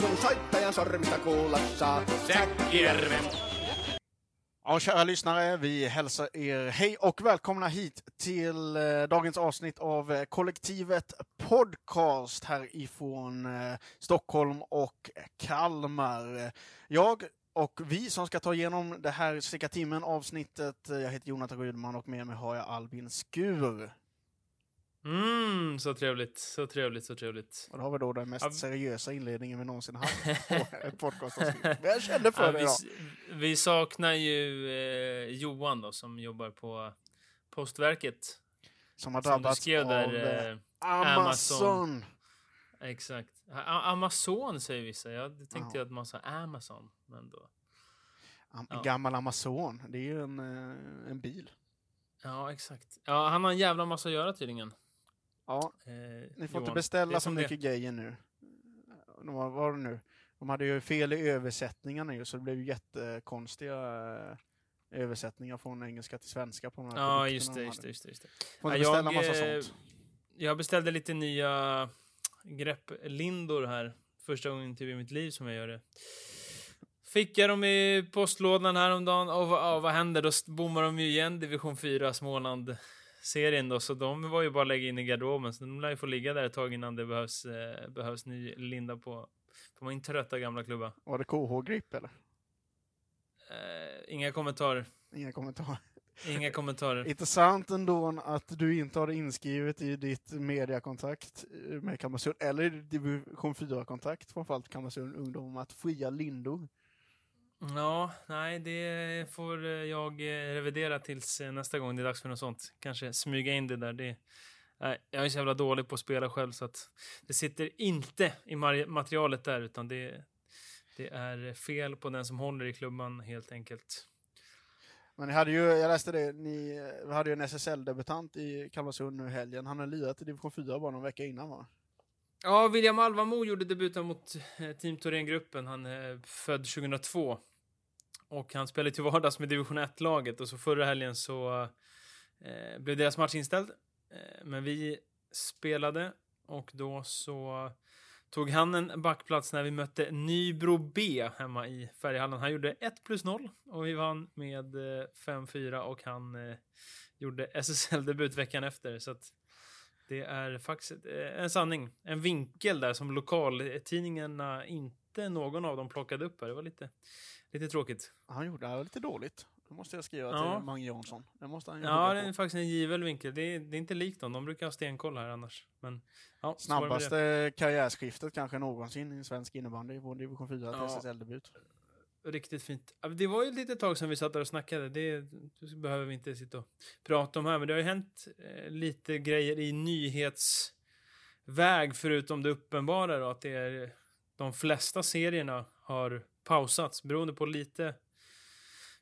Kun soittajan sormista Ja, kära lyssnare, vi hälsar er hej och välkomna hit till eh, dagens avsnitt av eh, Kollektivet Podcast härifrån eh, Stockholm och Kalmar. Jag och vi som ska ta igenom det här cirka timmen avsnittet, eh, jag heter Jonathan Rydman och med mig har jag Albin Skur. Mm, så trevligt, så trevligt, så trevligt. Och det har vi då den mest Ja. seriösa inledningen vi någonsin haft på ett podcastavsnitt. Men jag kände för Ja, det vi, idag. vi saknar ju eh, Johan då, som jobbar på Postverket. Som har Som drabbats skrev av där. eh, Eh, Amazon. exakt. A- Amazon säger vissa. Jag tänkte Ja. att man sa Amazon. Men då. Am- Ja. Gammal Amazon. Det är ju en, eh, en bil. Ja, exakt. Ja, han har en jävla massa att göra tydligen. Ja, Eh, ni får Johan. inte beställa så som det. mycket grejer nu. De, var, var det nu? De hade ju fel i översättningarna ju, så det blev ju jättekonstiga eh, översättningar från engelska till svenska på de här Ja, just det, de just det, just det. Just det. Får Ja, beställa massa eh, sånt. Jag beställde lite nya grepplindor här. Första gången i mitt liv som jag gör det. Fick jag dem i postlådan häromdagen och vad, ja, vad händer? Då bommar de ju igen Division 4 Småland-serien då, så de var ju bara att lägga in i garderoben. Så de lär ju få ligga där ett tag innan det behövs, eh, behövs ny linda på, på min trötta gamla klubba. Var det KH-grip eller? Eh, inga kommentarer. Inga kommentarer. Inga kommentarer. Intressant ändå att du inte har det inskrivet i ditt mediakontrakt eh, med Kalmarsund, eller division 4-kontrakt, framförallt Kalmarsund Ungdom, att fria lindor. Ja, nej, det får eh, jag eh, revidera tills eh, nästa gång det är dags för något sånt. Kanske smyga in det där. Det, nej, jag är så jävla dålig på att spela själv så att det sitter inte i materialet där utan det, det är fel på den som håller i klubban helt enkelt. Men ni hade ju, jag läste det, ni hade ju en SSL-debutant i Kalmarsund nu i helgen. Han har lirat i division 4 bara någon vecka innan va? Ja, William Alvamo gjorde debuten mot Team Thorengruppen. Han är född 2002. Och han spelade till vardags med division 1-laget och så förra helgen så eh, blev deras match inställd. Eh, men vi spelade och då så tog han en backplats när vi mötte Nybro B hemma i Färjehallen. Han gjorde 1 plus 0 och vi vann med eh, 5-4 och han eh, gjorde SSL-debut veckan efter. Så att det är faktiskt eh, en sanning. En vinkel där som lokaltidningarna inte någon av dem plockade upp här. Det var lite, lite tråkigt. Han gjorde det lite dåligt. Det måste jag skriva Ja. till Mange Jansson. Det måste han Ja, det är på. faktiskt en given vinkel. Det är, det är inte likt dem. De brukar ha stenkoll här annars. Men, ja. Snabbaste karriärskiftet kanske någonsin i svensk innebandy från division 4 till Ja. SSL-debut. Riktigt fint. Det var ju lite tag sedan vi satt där och snackade. Det, det behöver vi inte sitta och prata om här. Men det har ju hänt eh, lite grejer i nyhetsväg förutom det uppenbara då, att det är de flesta serierna har pausats beroende på lite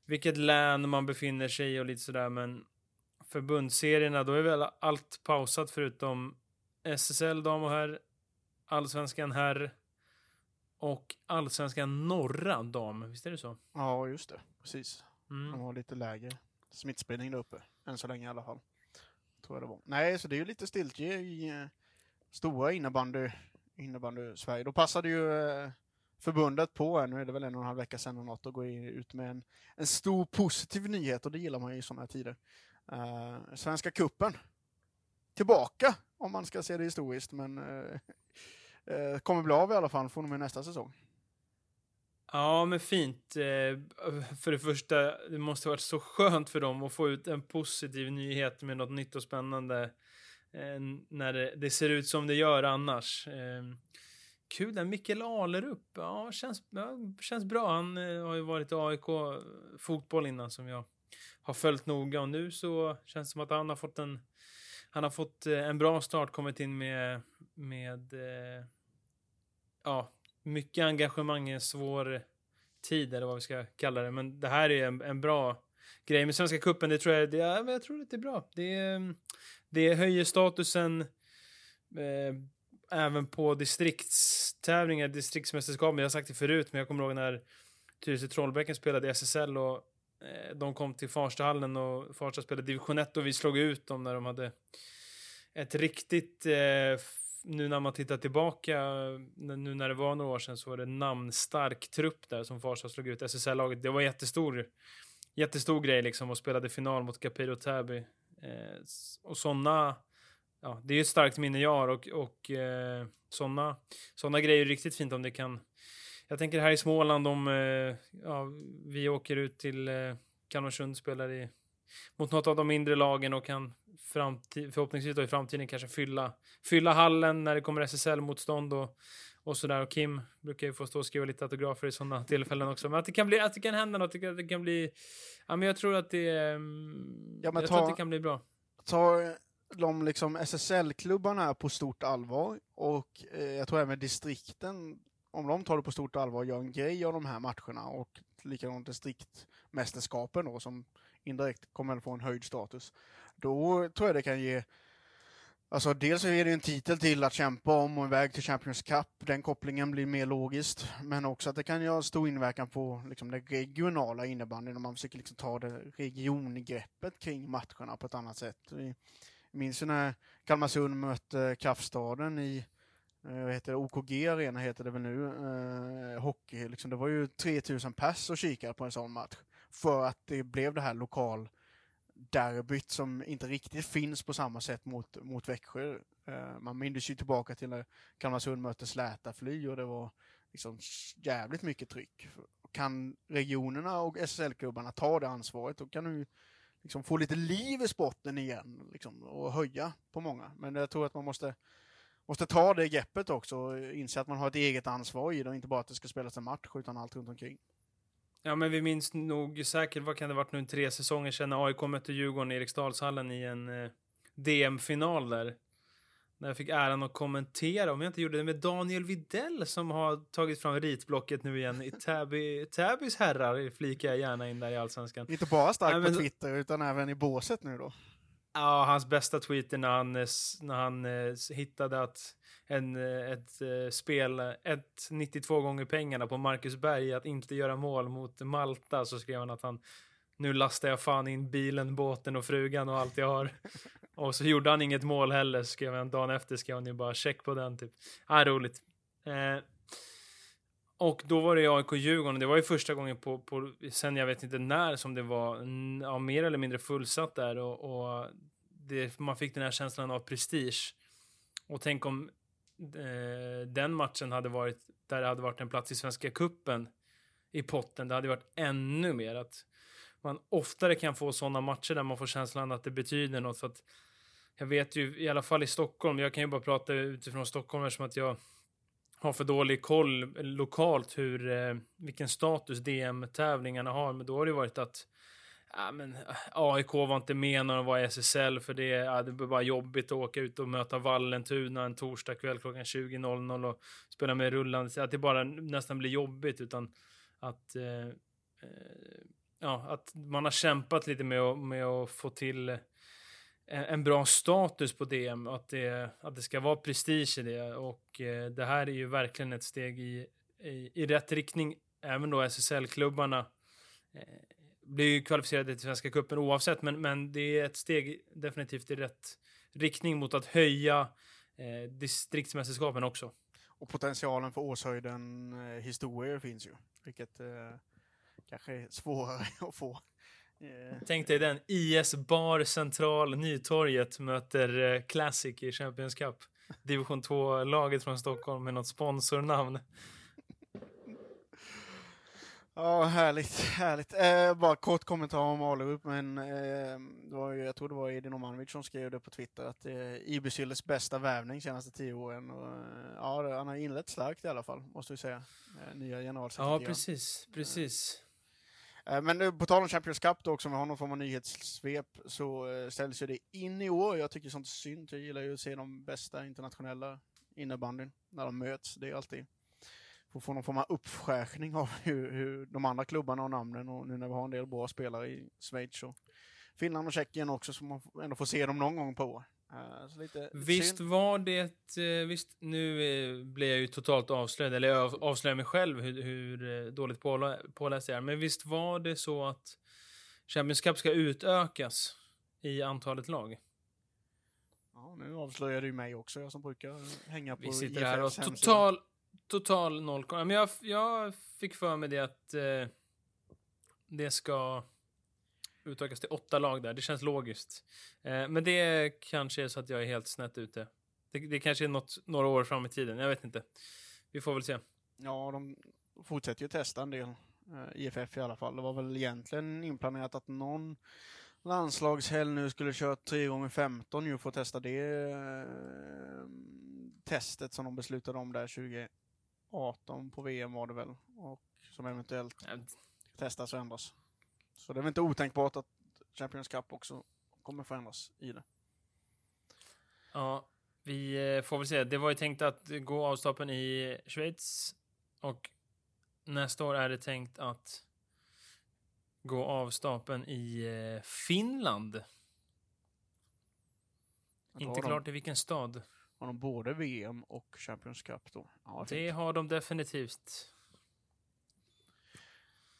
vilket län man befinner sig i och lite sådär. Men förbundsserierna, då är väl allt pausat förutom SSL dam och herr, allsvenskan herr och allsvenskan norra dam. Visst är det så? Ja, just det. Precis. De Mm. har lite lägre smittspridning där uppe. Än så länge i alla fall. Tror jag det var. Nej, så det är ju lite stiltje i eh, stora innebandy, innebandy Sverige. Då passade ju eh, förbundet på, här, nu är det väl en och en halv vecka sedan och något, och går ut med en, en stor positiv nyhet och det gillar man ju i sådana här tider. Uh, Svenska kuppen Tillbaka, om man ska se det historiskt, men uh, uh, kommer bli av i alla fall från och med nästa säsong. Ja, men fint. För det första, det måste ha varit så skönt för dem att få ut en positiv nyhet med något nytt och spännande när det, det ser ut som det gör annars. Kul där, Mikkel Alerup. Ja, känns, ja, känns bra. Han eh, har ju varit i AIK fotboll innan som jag har följt noga och nu så känns det som att han har fått en han har fått eh, en bra start, kommit in med, med eh, ja, mycket engagemang i en svår tid, eller vad vi ska kalla det. Men det här är en, en bra grej. med Svenska Cupen, det tror jag, det, ja, jag tror att det är bra. Det, eh, det höjer statusen eh, även på distriktstävlingar, distriktsmästerskap. Jag har sagt det förut, men jag kommer ihåg när Tyresö Trollbäcken spelade i SSL och Eh, de kom till Farstahallen och Farsta spelade division 1 och vi slog ut dem när de hade ett riktigt, eh, nu när man tittar tillbaka, nu när det var några år sedan så var det namnstark trupp där som Farsta slog ut SSL-laget. Det var jättestor, jättestor grej liksom och spelade final mot Capiro Täby. Eh, och sådana, ja, det är ju ett starkt minne jag har och, och eh, sådana såna grejer är riktigt fint om det kan jag tänker här i Småland om eh, ja, vi åker ut till eh, Kalmarsund spelar i, mot något av de mindre lagen och kan framtid, förhoppningsvis då i framtiden kanske fylla, fylla hallen när det kommer SSL-motstånd och, och sådär. Och Kim brukar ju få stå och skriva lite autografer i sådana tillfällen också. Men att det kan, bli, att det kan hända något, att det kan bli... Ja, men jag tror att det, mm, ja, men jag ta, tror att det kan bli bra. Ta de liksom SSL-klubbarna på stort allvar och eh, jag tror även distrikten om de tar det på stort allvar och gör en grej av de här matcherna och likadant distriktmästerskapen då som indirekt kommer att få en höjd status. Då tror jag det kan ge Alltså dels är det en titel till att kämpa om och en väg till Champions Cup. Den kopplingen blir mer logiskt. Men också att det kan göra stor inverkan på liksom, det regionala innebandyn om man försöker liksom, ta det regiongreppet kring matcherna på ett annat sätt. Vi minns ju när Kalmarsund mötte Kaffstaden i eh, vad heter det, OKG Arena heter det väl nu, eh, hockey. Liksom, det var ju 3000 pers och kikade på en sån match. För att det blev det här lokal derbyt som inte riktigt finns på samma sätt mot, mot Växjö. Eh, man minns ju tillbaka till när Kalmarsund mötte Släta Fly och det var liksom jävligt mycket tryck. Kan regionerna och SSL-klubbarna ta det ansvaret, då kan du liksom få lite liv i sporten igen liksom, och höja på många. Men jag tror att man måste måste ta det greppet också och inse att man har ett eget ansvar i det och inte bara att det ska spelas en match utan allt runt omkring. Ja, men vi minns nog säkert, vad kan det varit nu, tre säsonger sedan när AIK mötte Djurgården i Eriksdalshallen i en eh, DM-final där. När jag fick äran att kommentera, om jag inte gjorde det med Daniel Videll som har tagit fram ritblocket nu igen i Täby, Täbys herrar, flikar jag gärna in där i Allsvenskan. Inte bara starkt Nej, men... på Twitter utan även i båset nu då. Ja, hans bästa tweet är när han, eh, när han eh, hittade att en, eh, ett eh, spel, ett 92 gånger pengarna på Marcus Berg att inte göra mål mot Malta så skrev han att han nu lastar jag fan in bilen, båten och frugan och allt jag har. och så gjorde han inget mål heller, skrev han dagen efter skrev han ju bara check på den typ. Ja, roligt. Eh, och då var det AIK-Djurgården. Det var ju första gången på, på, sen jag vet inte när som det var ja, mer eller mindre fullsatt där och, och det, man fick den här känslan av prestige. Och tänk om eh, den matchen hade varit där det hade varit en plats i Svenska Kuppen i potten. Det hade varit ännu mer att man oftare kan få sådana matcher där man får känslan att det betyder något. För att jag vet ju i alla fall i Stockholm, jag kan ju bara prata utifrån Stockholm eftersom att jag har för dålig koll lokalt hur, eh, vilken status DM-tävlingarna har. Men då har det varit att ja, men, eh, AIK var inte med när de var i SSL för det, ja, det var bara jobbigt att åka ut och möta Vallentuna en torsdag kväll klockan 20.00 och spela med rullande. Att det bara nästan blir jobbigt utan att eh, eh, ja, att man har kämpat lite med att, med att få till en, bra status på DM, att det, att det ska vara prestige i det. Och eh, det här är ju verkligen ett steg i, i, i rätt riktning. Även då SSL-klubbarna eh, blir ju kvalificerade till Svenska cupen oavsett, men, men det är ett steg definitivt i rätt riktning mot att höja eh, distriktsmästerskapen också. Och potentialen för Åshöjden eh, historier finns ju, vilket eh, kanske är svårare att få. Tänk dig den, IS Bar Central Nytorget möter eh, Classic i Champions Cup. Division 2-laget från Stockholm med något sponsornamn. Ja, härligt, härligt. Eh, bara kort kommentar om Alerup, men eh, det var ju, jag tror det var Edin Omanovic som skrev det på Twitter att eh, Ibisylles bästa värvning senaste tio åren. Och, eh, ja, han har inlett starkt i alla fall, måste vi säga. Eh, nya generalsekreterare. Ja, precis, precis. Eh, men nu, på tal om Champions Cup då, också, om vi har någon form av nyhetssvep, så eh, ställs ju det in i år. Jag tycker sånt är synd. Jag gillar ju att se de bästa internationella innebandyn när de möts. Det är alltid får få någon form av uppskärkning av hur, hur de andra klubbarna och namnen och nu när vi har en del bra spelare i Schweiz och Finland och Tjeckien också så man ändå får se dem någon gång på år. Uh, lite visst synd. var det, uh, visst nu uh, blir jag ju totalt avslöjad, eller jag avslöjar mig själv hur, hur dåligt påläst jag är, men visst var det så att Champions Cup ska utökas i antalet lag. Ja, nu avslöjar du mig också, jag som brukar hänga på Vi sitter här och total, total noll. Men jag, jag fick för mig det att eh, det ska utökas till åtta lag där. Det känns logiskt. Eh, men det kanske är så att jag är helt snett ute. Det, det kanske är något, några år fram i tiden. Jag vet inte. Vi får väl se. Ja, de fortsätter ju testa en del. eh, IFF i alla fall. Det var väl egentligen inplanerat att någon landslagshelg nu skulle köra 3 gånger 15 ju för att testa det eh, testet som de beslutade om där 2018 på VM var det väl. Och som eventuellt testas och ändras. Så det är väl inte otänkbart att Champions Cup också kommer förändras i det. Ja, vi eh, får väl se. Det var ju tänkt att gå av stapeln i Schweiz och nästa år är det tänkt att gå av stapeln i eh, Finland. Inte klart i vilken stad. De, har de både VM och Champions Cup då? Ja, Det har de definitivt.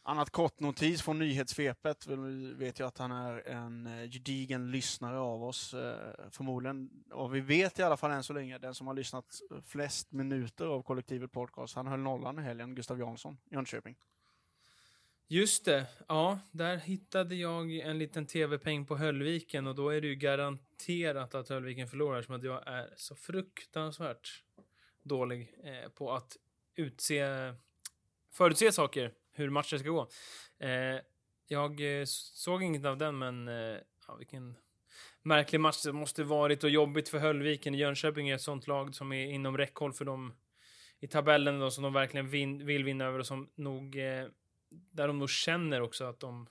Annat kort notis från nyhetssvepet. Vi vet ju att han är en eh, gedigen lyssnare av oss. Eh, förmodligen, och vi vet i alla fall än så länge, den som har lyssnat flest minuter av kollektivet podcast. Han höll nollan i helgen, Gustav Jansson, Jönköping. Just det. Ja, där hittade jag en liten tv-peng på Höllviken och då är det ju garanterat att Höllviken förlorar som att jag är så fruktansvärt dålig eh, på att utse, förutse saker, hur matchen ska gå. Eh, jag eh, såg inget av den, men eh, ja, vilken märklig match det måste varit och jobbigt för Höllviken. Jönköping är ett sånt lag som är inom räckhåll för dem i tabellen då, som de verkligen vin, vill vinna över och som nog eh, där de nog känner också att de,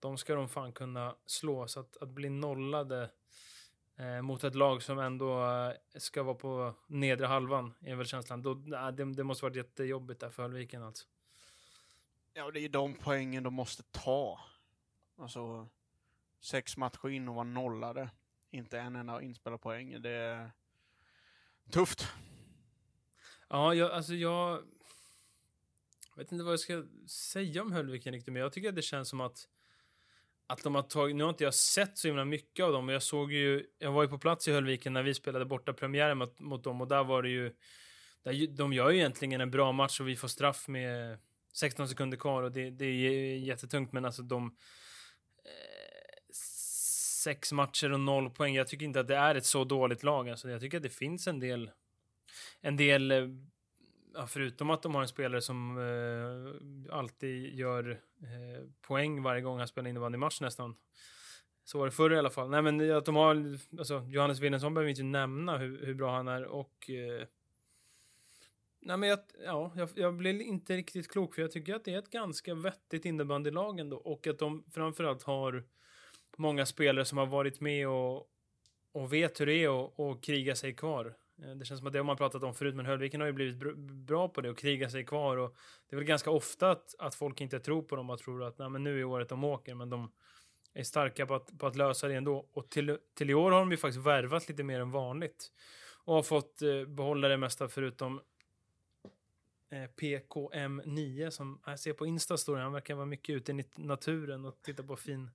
de ska de fan kunna slå. Så att, att bli nollade eh, mot ett lag som ändå eh, ska vara på nedre halvan är väl känslan. Då, nej, det, det måste varit jättejobbigt där för Höllviken alltså. Ja, det är ju de poängen de måste ta. Alltså, sex matcher in och vara nollade. Inte en enda inspelad poäng. Det är tufft. Ja, jag, alltså jag Jag vet inte vad jag ska säga om Höllviken riktigt, men jag tycker att det känns som att att de har tagit, nu har inte jag sett så himla mycket av dem, men jag såg ju, jag var ju på plats i Höllviken när vi spelade borta premiären mot, mot dem och där var det ju, där, ju- de gör ju egentligen en bra match och vi får straff med 16 sekunder kvar och det, det är jättetungt, men alltså de eh, sex matcher och noll poäng. Jag tycker inte att det är ett så dåligt lag. Alltså, jag tycker att det finns en del, en del eh, ja, förutom att de har en spelare som eh, alltid gör eh, poäng varje gång han spelar innebandymatch nästan. Så var det förr i alla fall. Nej, men att de har, alltså, Johannes Wilhelmsson behöver vi inte nämna hur, hur bra han är och eh, Nej, men jag, ja, jag, jag blir inte riktigt klok för jag tycker att det är ett ganska vettigt innebandylag ändå och att de framförallt har många spelare som har varit med och, och vet hur det är att och kriga sig kvar. Eh, det känns som att det har man pratat om förut, men Höllviken har ju blivit bra på det och kriga sig kvar. Och det är väl ganska ofta att, att folk inte tror på dem och tror att Nej, men nu är året de åker, men de är starka på att, på att lösa det ändå. Och till, till i år har de ju faktiskt värvat lite mer än vanligt och har fått eh, behålla det mesta förutom PKM9 som jag ser på Insta-storyn. Han verkar vara mycket ute i nat- naturen och titta på fin,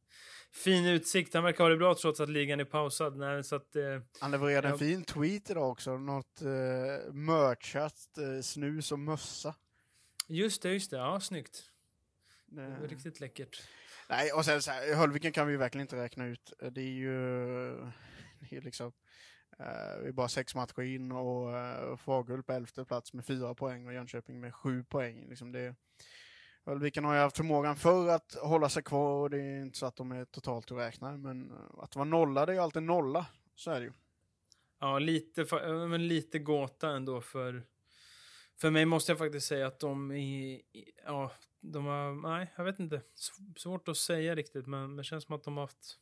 fin utsikt. Han verkar ha det bra trots att ligan är pausad. Nej, så att, eh, Han levererade Ja. en fin tweet idag också. Något uh, merchat, eh, snus och mössa. just det, just det. Ja, snyggt. Det Eh, var riktigt läckert. Nej, och sen så här, Höllviken kan vi ju verkligen inte räkna ut. Det är ju, det är liksom, eh, Eh, vi är bara sex matcher in och uh, Fagerhult på elfte plats med fyra poäng och Jönköping med sju poäng. Liksom det, Höllviken har ju haft förmågan för att hålla sig kvar och det är inte så att de är totalt att räkna. Men eh, att vara nolla, det är ju alltid nolla. Så är det ju. Ja, lite, men lite gåta ändå för... För mig måste jag faktiskt säga att de är... Ja, de har... Nej, jag vet inte. Svårt att säga riktigt, men det känns som att de har haft...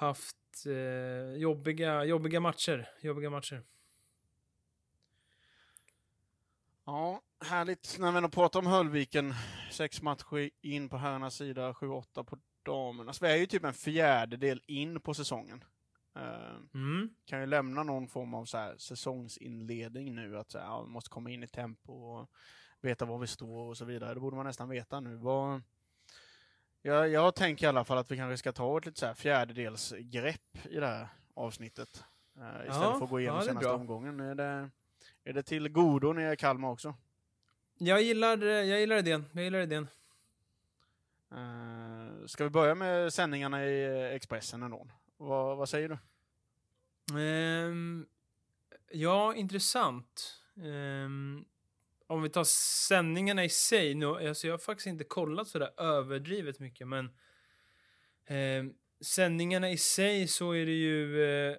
Haft eh, jobbiga, jobbiga matcher. Jobbiga matcher. Ja, härligt. När vi ändå pratar om Höllviken, sex matcher in på herrarnas sida, sju, åtta på damernas. Vi är ju typ en fjärdedel in på säsongen. Eh, Mm. kan ju lämna någon form av så här säsongsinledning nu, att så här, ja, måste komma in i tempo och veta var vi står och så vidare. Det borde man nästan veta nu. Vad, Jag, jag tänker i alla fall att vi kanske ska ta ett lite så här fjärdedelsgrepp i det här avsnittet. Uh, istället Ja, för att gå igenom ja, senaste bra. omgången. Är det, är det till godo nere i Kalmar också? Jag gillar, jag gillar idén. Jag gillar idén. Uh, ska vi börja med sändningarna i Expressen ändå? Vad, vad säger du? Ehm, ja, intressant. Ehm, om vi tar sändningarna i sig. Nu, alltså jag har faktiskt inte kollat sådär överdrivet mycket, men eh, sändningarna i sig så är det ju... Eh,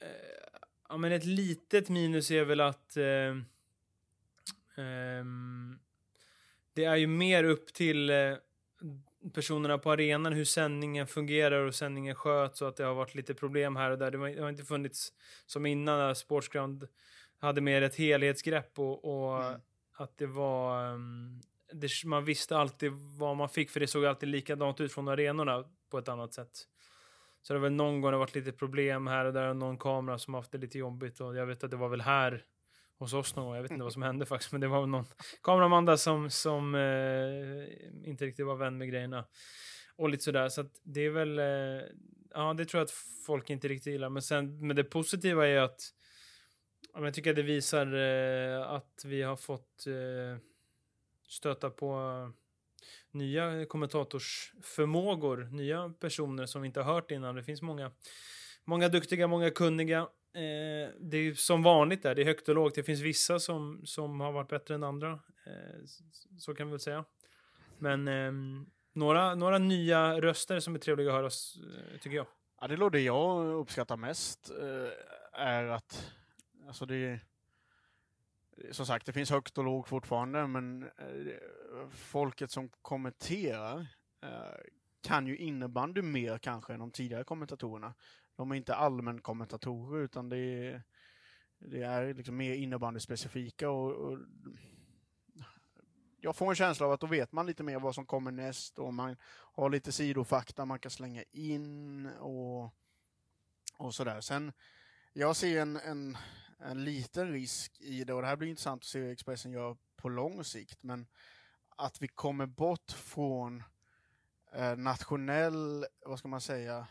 eh, ja, men ett litet minus är väl att eh, ehm, det är ju mer upp till eh, personerna på arenan hur sändningen fungerar och sändningen sköts och att det har varit lite problem här och där. Det har det har inte funnits som innan när Sportsground hade mer ett helhetsgrepp och, och Mm att det var... um, det, man visste alltid vad man fick för det såg alltid likadant ut från arenorna på ett annat sätt. Så det har väl någon gång det varit lite problem här och där och någon kamera som haft det lite jobbigt och jag vet att det var väl här hos oss någon gång. Jag vet inte vad som hände faktiskt, men det var väl någon kameraman där som, som eh, inte riktigt var vän med grejerna. Och lite sådär, så att det är väl, eh, ja det tror jag att folk inte riktigt gillar. Men sen, men det positiva är ju att, jag tycker att det visar eh, att vi har fått eh, stöta på nya kommentatorsförmågor, nya personer som vi inte har hört innan. Det finns många, många duktiga, många kunniga. Eh, det är som vanligt där, det är högt och lågt. Det finns vissa som, som har varit bättre än andra. Eh, så kan vi väl säga. Men ehm, några, några nya röster som är trevliga att höra, eh, tycker jag. Ja, det är det jag uppskattar mest. eh, är att, alltså det som sagt, det finns högt och lågt fortfarande, men eh, folket som kommenterar eh, kan ju innebandy mer kanske än de tidigare kommentatorerna. De är inte allmän kommentatorer utan det är, det är liksom mer innebandyspecifika och, och jag får en känsla av att då vet man lite mer vad som kommer näst och man har lite sidofakta man kan slänga in och, och sådär. Sen, jag ser en, en, en liten risk i det och det här blir intressant att se hur Expressen gör på lång sikt, men att vi kommer bort från eh, nationell, vad ska man säga,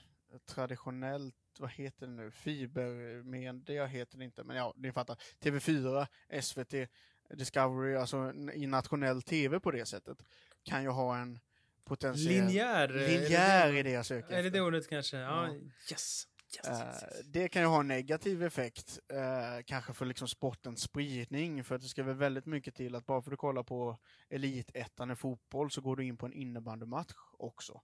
traditionellt, vad heter det nu, fibermedia heter det inte, men ja, ni fattar. TV4, SVT, Discovery, alltså i nationell TV på det sättet, kan ju ha en potentiell... Linjär. eh, Linjär är det, är det jag söker Är det efter. det ordet kanske? Ja, Ja. yes. Yes, Eh, yes, yes. Det kan ju ha en negativ effekt, eh, kanske för liksom sportens spridning, för att det ska väl väldigt mycket till att bara för att du kollar på elitettan i fotboll så går du in på en innebandymatch också.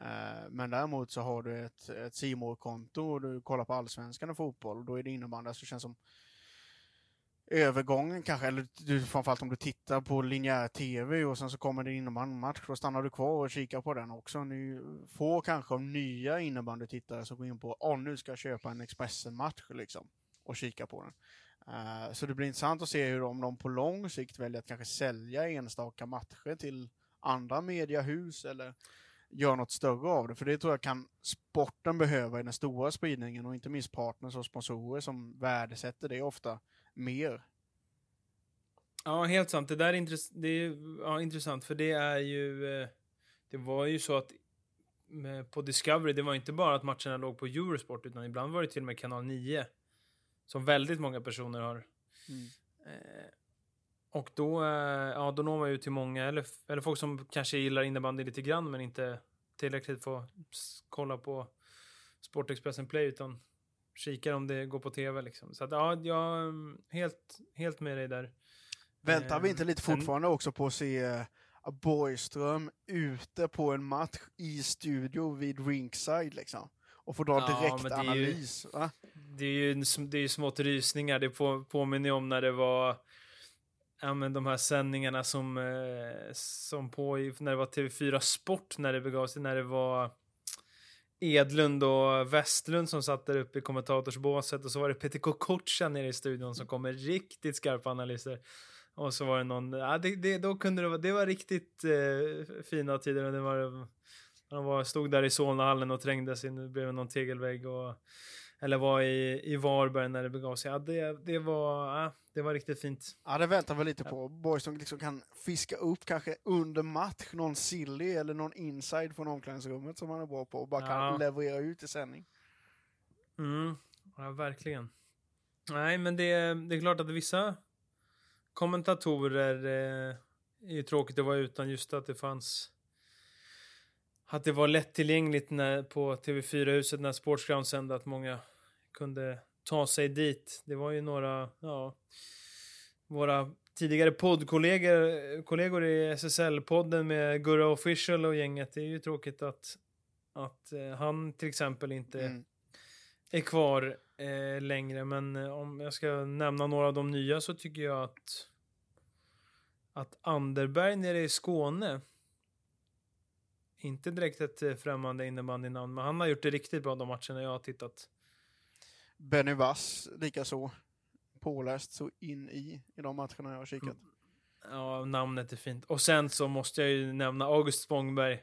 Eh, men däremot så har du ett, ett C konto och du kollar på allsvenskan i fotboll och då är det innebandy, så det känns som övergången kanske, eller du, framförallt om du tittar på linjär tv och sen så kommer det en innebandymatch, då stannar du kvar och kikar på den också. Ni får kanske av nya innebandytittare som går in på, åh nu ska jag köpa en Expressen-match liksom, och kika på den. Uh, så det blir intressant att se hur om de på lång sikt väljer att kanske sälja enstaka matcher till andra mediahus eller gör något större av det, för det tror jag kan sporten behöva i den stora spridningen och inte minst partners och sponsorer som värdesätter det ofta mer. Ja, helt sant. Det där är, intress- det är ja, intressant, för det är ju... eh, Det var ju så att på Discovery, det var inte bara att matcherna låg på Eurosport, utan ibland var det till och med kanal 9. Som väldigt många personer har. Mm. Eh, och då, eh, ja, då når man ju till många, eller, eller folk som kanske gillar innebandy lite grann, men inte tillräckligt s- kolla på Sportexpressen Play, utan kikar om det går på tv. Liksom. Så att, ja, jag är helt, helt med dig där. Väntar vi inte Ehm, lite fortfarande också på att se eh, Borgström ute på en match i studio vid ringside liksom? Och få dra Ja, direkt det ju-? Det är ju det är ju smått rysningar. Det på, påminner ju om när det var ja, men de här sändningarna som, eh, som på när det var TV4 Sport när det begav sig, när det var Edlund och Westlund som satt där uppe i kommentatorsbåset och så var det Peter Kokocha nere i studion som kom med riktigt skarpa analyser. Och så var det någon, ja, det, det, då kunde det vara, det var riktigt eh, fina tider och det var, han var, stod där i Solnahallen och trängdes in bredvid någon tegelvägg och eller var i, i Varberg när det begav sig. Ja, det, det, var, ja, det var riktigt fint. Ja, det väntar vi lite på. Boys som liksom kan fiska upp kanske under match någon silly eller någon inside från omklädningsrummet som han är bra på och bara kan Ja. leverera ut i sändning. Mm, ja, verkligen. Nej, men det, det är klart att vissa kommentatorer eh, är ju tråkigt att vara utan just att det fanns att det var lättillgängligt när, på TV4-huset när Sportsground sände att många kunde ta sig dit. Det var ju några, ja, våra tidigare poddkollegor kollegor i SSL-podden med Gurra Official och gänget. Det är ju tråkigt att, att eh, han till exempel inte Mm. är kvar eh, längre. Men eh, om jag ska nämna några av de nya så tycker jag att att Anderberg nere i Skåne inte direkt ett eh, främmande innebandynamn, men han har gjort det riktigt bra de matcherna jag har tittat. Benny Vass likaså. Påläst så in i, i de matcherna jag har kikat. Mm. Ja, namnet är fint. Och sen så måste jag ju nämna August Spångberg.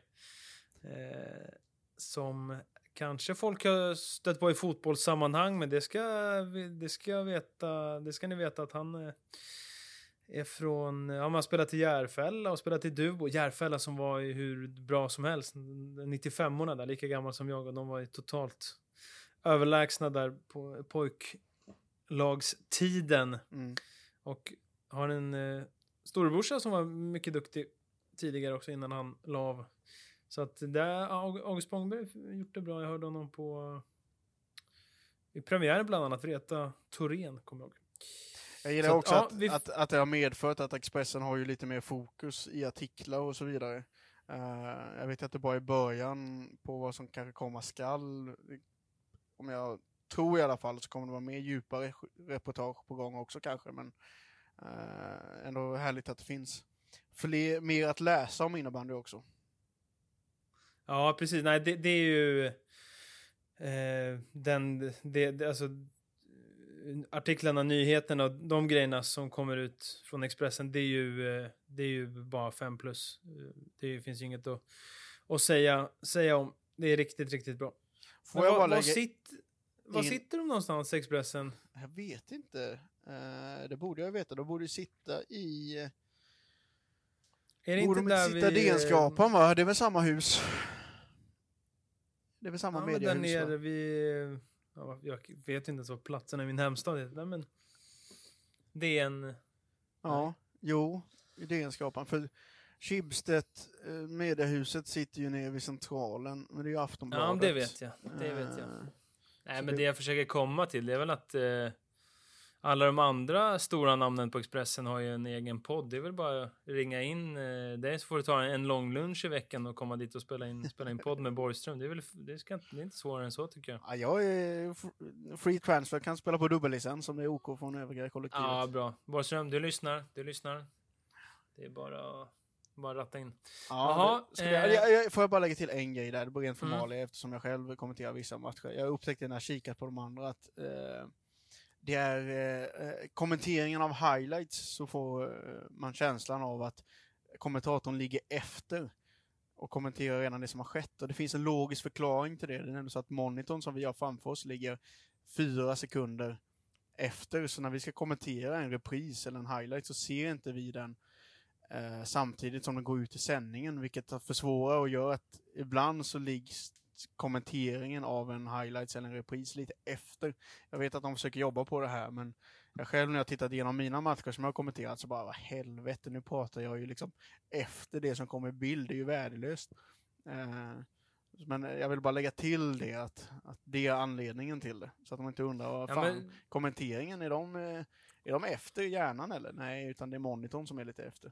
Eh, som kanske folk har stött på i fotbollssammanhang, men det ska, det ska, jag veta, det ska ni veta att han eh, är från, ja, man har spelat i Järfälla och spelat i Dubo. Järfälla som var ju hur bra som helst. 95orna där, lika gammal som jag och de var ju totalt överlägsna där på pojklagstiden. Mm. Och har en eh, storebrorsa som var mycket duktig tidigare också innan han la av. Så att där, Aug- August Spångberg gjort det bra. Jag hörde honom på i premiären bland annat, Vreta Thorén, kommer jag ihåg. Jag gillar Så att, också ja, att, vi f- att, att det har medfört att Expressen har ju lite mer fokus i artiklar och så vidare. Eh, jag vet att det bara är början på vad som kanske komma skall. Om jag tror i alla fall så kommer det vara mer djupare reportage på gång också kanske. Men eh, ändå härligt att det finns fler, mer att läsa om innebandy också. Ja, precis. Nej, det, det är ju eh, den, det, det, alltså artiklarna, nyheterna och de grejerna som kommer ut från Expressen, det är ju, eh, det är ju bara fem plus. Eh, det finns ju inget att, att säga, säga om. Det är riktigt, riktigt bra. Får jag var, bara var, lägga... sitt, var in- sitter de någonstans, Expressen? Jag vet inte. Eh, det borde jag veta. De borde sitta i... Är det borde inte de inte sitta i vi... DN-skrapan va? Det är väl samma hus? Det är väl samma Ja, men där mediehus nere vid... Ja, jag vet inte ens vad platsen i min hemstad heter, men... En... Ja, jo, DN-skrapan. För Schibsted, eh, mediehuset, sitter ju nere vid centralen. Men det är ju Aftonbladet. Ja, det vet jag. Det vet jag. Eh, Nej, men det- det jag försöker komma till det är väl att eh, alla de andra stora namnen på Expressen har ju en egen podd. Det är väl bara att ringa in eh, dig så får du ta en lång lunch i veckan och komma dit och spela in, spela in podd med Borgström. Det är väl det, ska, inte- det är inte svårare än så tycker jag. Ja, jag är free transfer, kan spela på dubbellicens om det är OK från övriga kollektivet. Ja, bra. Borgström, du lyssnar. Du lyssnar. Det är bara att bara ratta in. Ja, Jaha, det, eh, jag, jag, får jag bara lägga till en grej där, det blir rent Mm. formalia eftersom jag själv kommenterar vissa matcher. Jag upptäckte när jag kikat på de andra att eh, det är eh, eh, kommenteringen av highlights så får eh, man känslan av att kommentatorn ligger efter och kommenterar redan det som har skett. Och det finns en logisk förklaring till det. Det är nämligen så att monitorn som vi har framför oss ligger fyra sekunder efter. Så när vi ska kommentera en repris eller en highlight så ser inte vi den eh, samtidigt som den går ut i sändningen, vilket försvårar och gör att ibland så ligger kommenteringen av en highlights eller en repris lite efter. Jag vet att de försöker jobba på det här, men jag själv när jag tittat igenom mina matcher som jag har kommenterat så bara, vad helvete, nu pratar jag ju liksom efter det som kommer i bild, det är ju värdelöst. Eh, men jag vill bara lägga till det, att, att det är anledningen till det. Så att de inte undrar, vad Ja, fan, men, kommenteringen, är de, eh, är de efter hjärnan eller? Nej, utan det är monitorn som är lite efter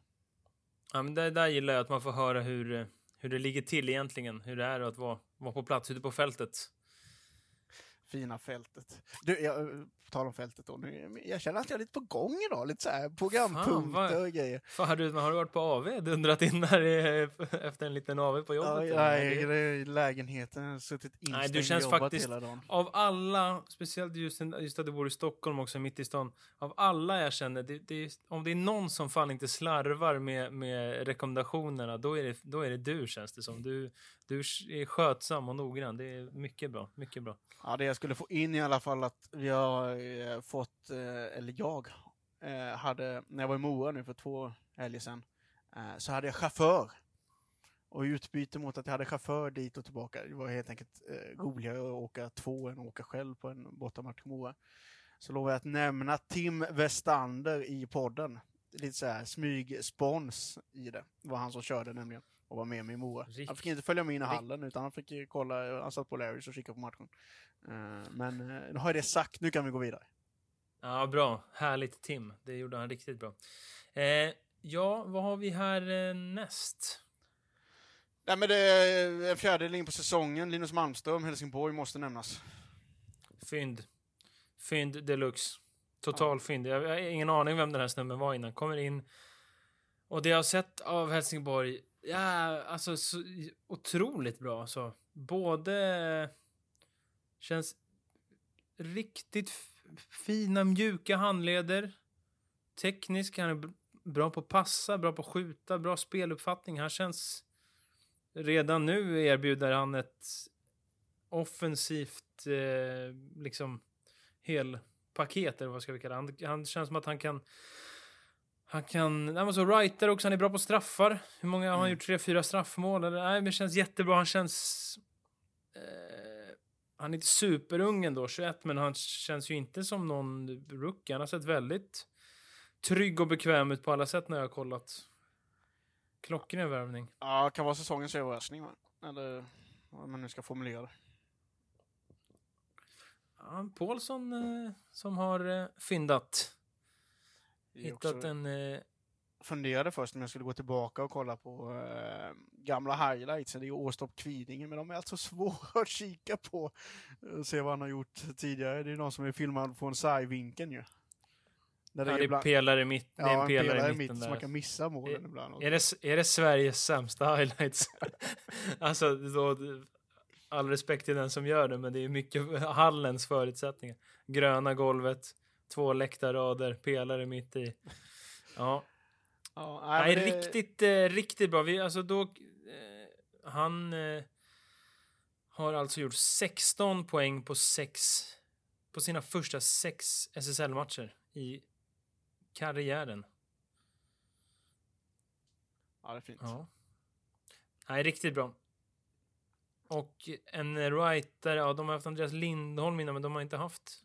ja, men där, där gillar jag att man får höra hur, hur det ligger till egentligen. Hur det är att vara, vara på plats ute på fältet. Fina fältet. Du, jag, på tal om fältet då. Nu, jag känner att jag är lite på gång idag. Lite så här programpunkter och grejer. Fan, har, du, har du varit på AV? Dundrat in där i- efter en liten AV på jobbet? Ja, nej, är i lägenheten. Jag suttit instängd du känns jobbat faktiskt- hela dagen. Av alla, speciellt just, just att du bor i Stockholm också, mitt i stan. Av alla jag känner, det, det, om det är någon som fan inte slarvar med, med rekommendationerna, då är, det, då är det du känns det som. Du, du är skötsam och noggrann. Det är mycket bra, mycket bra. Ja, det jag skulle få in i alla fall att vi har eh, fått, eh, eller jag eh, hade, när jag var i Mora nu för två helger sedan, så hade jag chaufför. Och i utbyte mot att jag hade chaufför dit och tillbaka, det var helt enkelt roligare att åka två än att åka själv på en bortamatch i Mora. Så lovade jag att nämna Tim Westander i podden. Lite så här smygspons i det. Det var han som körde nämligen och var med mig i Mora. Rikt- Han fick inte följa med in i hallen utan han fick eh, kolla, han satt på Larrys och kikade på matchen. Eh, Men eh, nu har jag det sagt, nu kan vi gå vidare. Ja, bra. Härligt Tim. Det gjorde han riktigt bra. Eh, ja, vad har vi här näst? Nej men det är en fjärdedel in på säsongen. Linus Malmström, Helsingborg, måste nämnas. Fynd. Fynd deluxe. Total fynd. Jag jag har ingen aning vem den här snubben var innan. Kommer in. Och det jag har sett av Helsingborg, ja, alltså så, otroligt bra. Alltså. Både känns riktigt fina, mjuka handleder. Teknisk, han är bra på att passa, bra på att skjuta, bra speluppfattning. Han känns... Redan nu erbjuder han ett offensivt eh, liksom helpaket eller vad ska vi kalla det. Han, han känns som att han kan han kan, nej men så writer också, han är bra på straffar. Hur många har han Mm. gjort? Tre, fyra straffmål? Eller, nej, men det känns jättebra. Han känns... Eh, han är inte superung ändå, 21, men han känns ju inte som någon rookie. Han har sett väldigt trygg och bekväm ut på alla sätt när jag har kollat. Klockren värvning. Ja, kan vara säsongens överraskning? Eller vad man nu ska formulera det. Ja, Paulsson eh, som har eh, fyndat. Det är Hittat en... Eh, funderade först om jag skulle gå tillbaka och kolla på eh, gamla highlights. Det är Åstorp Kvidinge, men de är alltså svåra att kika på. Och se vad han har gjort tidigare. Det är någon som är filmad från sargvinkeln ju. Där ja, det är ibland- pelare mitt, det är ja, en pelare, i mitt mitten så där. man kan missa målen ibland. Är det, är det Sveriges sämsta highlights? alltså, då, all respekt till den som gör det, men det är mycket hallens förutsättningar. Gröna golvet, två läktarrader, pelare mitt i. Ja, Ja, nej, men det- riktigt, eh, riktigt bra. Vi, alltså då, eh, han eh, har alltså gjort 16 poäng på sex, på sina första sex SSL-matcher i karriären. Ja, det är fint. Ja. Nej, riktigt bra. Och en writer, ja de har haft Andreas Lindholm innan men de har inte haft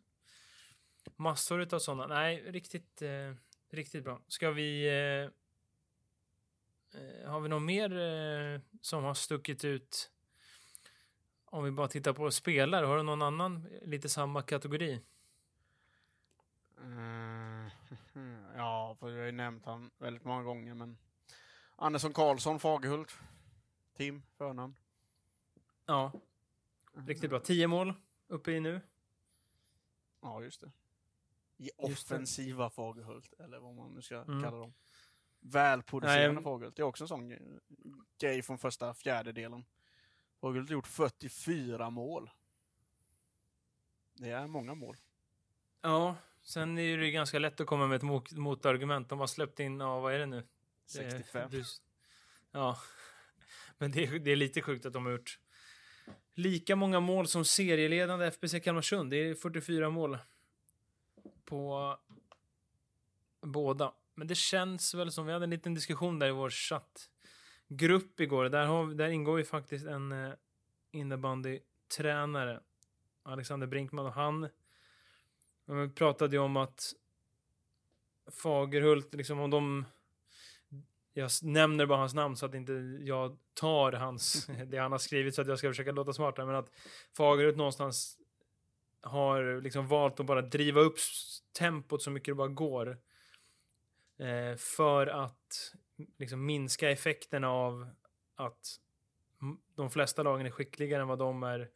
massor utav sådana. Nej, riktigt, eh, riktigt bra. Ska vi... Eh, eh, har vi något mer eh, som har stuckit ut? Om vi bara tittar på spelare, har du någon annan lite samma kategori? Eh, ja, för jag har ju nämnt han väldigt många gånger, men Andersson Karlsson, Fagerhult. Tim, förnamn. Ja, riktigt bra. 10 mål uppe i nu. Ja, just det. Det. offensiva Fagerhult, eller vad man nu ska Mm. kalla dem. Välproducerande Nej, Fagerhult. Det är också en sån gre- grej från första fjärdedelen. Fagerhult har gjort 44 mål. Det är många mål. Ja, sen är det ju ganska lätt att komma med ett mot- motargument. De har släppt in, ja vad är det nu? Det är- 65. du- ja, men det är, det är lite sjukt att de har gjort lika många mål som serieledande FBC Kalmarsund. Det är 44 mål på båda. Men det känns väl som, vi hade en liten diskussion där i vår chattgrupp igår. Där, har, där ingår ju faktiskt en eh, innebandytränare, Alexander Brinkman, och han vi pratade ju om att Fagerhult, liksom om de... Jag nämner bara hans namn så att inte jag tar hans, det han har skrivit så att jag ska försöka låta smartare. Men att Fagerhult någonstans har liksom valt att bara driva upp tempot så mycket det bara går. Eh, för att liksom minska effekterna av att de flesta lagen är skickligare än vad de är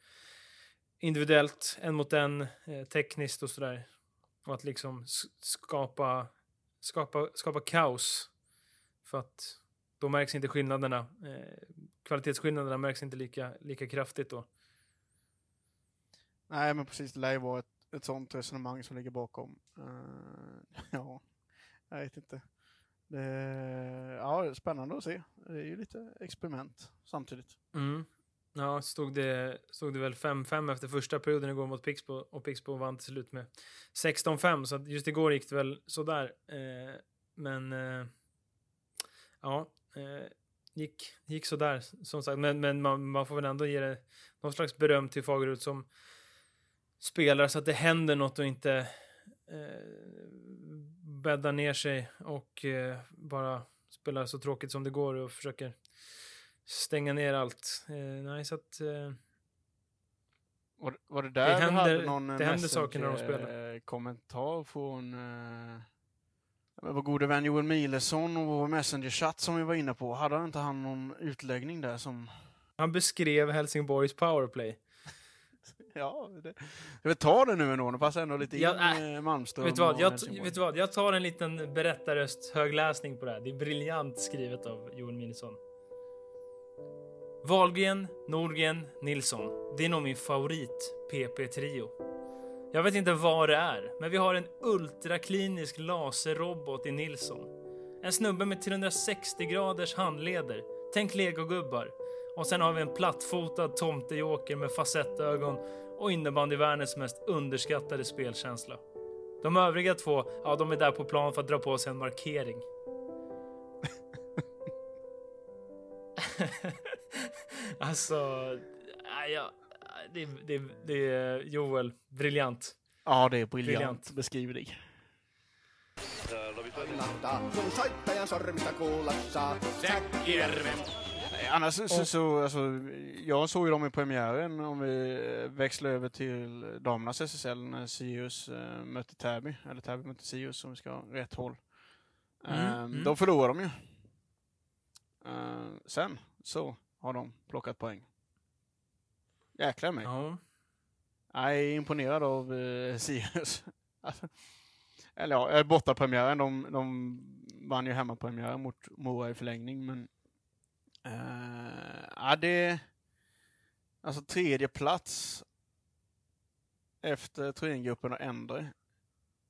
individuellt, en mot en, eh, tekniskt och sådär. Och att liksom skapa, skapa, skapa kaos. För att då märks inte skillnaderna. Eh, kvalitetsskillnaderna märks inte lika, lika kraftigt då. Nej, men precis. Det lär ju vara ett, ett sånt resonemang som ligger bakom. Uh, ja, jag vet inte. Det, ja, spännande att se. Det är ju lite experiment samtidigt. Mm. Ja, stod det, stod det väl 5-5 efter första perioden igår mot Pixbo och Pixbo vann till slut med 16-5 så just igår gick det väl sådär. Eh, men eh, ja, eh, gick, gick sådär som sagt. Men, men man, man får väl ändå ge det någon slags beröm till Fagerud som spelare så att det händer något och inte eh, bäddar ner sig och eh, bara spelar så tråkigt som det går och försöker stänga ner allt. Eh, nej, så att... Eh, Var, var det där Det du händer- hade någon det händer saker när de spelar. eh, kommentar från eh, vår gode vän Joel Milesson och vår Messenger-chatt som vi var inne på. Hade inte han någon utläggning där som... han beskrev Helsingborgs powerplay. Ja, det, jag vill ta det nu ändå. Det passar ändå lite in Ja, med Malmström Vet du, vad? Jag, vet du vad? Jag tar en liten berättarröst högläsning på det här. Det är briljant skrivet av Joel Minnesson. Wahlgren, Norgren, Nilsson. Det är nog min favorit PP-trio. Jag vet inte vad det är, men vi har en ultraklinisk laserrobot i Nilsson. En snubbe med 360 graders handleder. Tänk legogubbar. Och sen har vi en plattfotad tomtejoker med facettögon och innebandyvärldens mest underskattade spelkänsla. De övriga två, ja, de är där på plan för att dra på sig en markering. alltså, ja, det, det, det är Joel, briljant. Ja, det är briljant, Briljant. beskriver dig. Kannattaa sun soittajan sormista kuulla saa. Säkkijärven. Annars så, så, så alltså, jag såg ju dem i premiären om vi eh, växlar över till damernas SSL när Sirius äh, mötte Täby, eller Täby mötte Sirius om vi ska ha rätt håll. Mm, Ehm, mm. Då förlorade de ju. Ehm, sen så har de plockat poäng. Jäklar mig. Ja. Jag är imponerad av eh, Sirius. Alltså, eller ja, eh, bortapremiären. De, de vann ju hemmapremiären mot Mora i förlängning, men... Eh, ja, det... Alltså tredje plats efter Thorengruppen och Endre.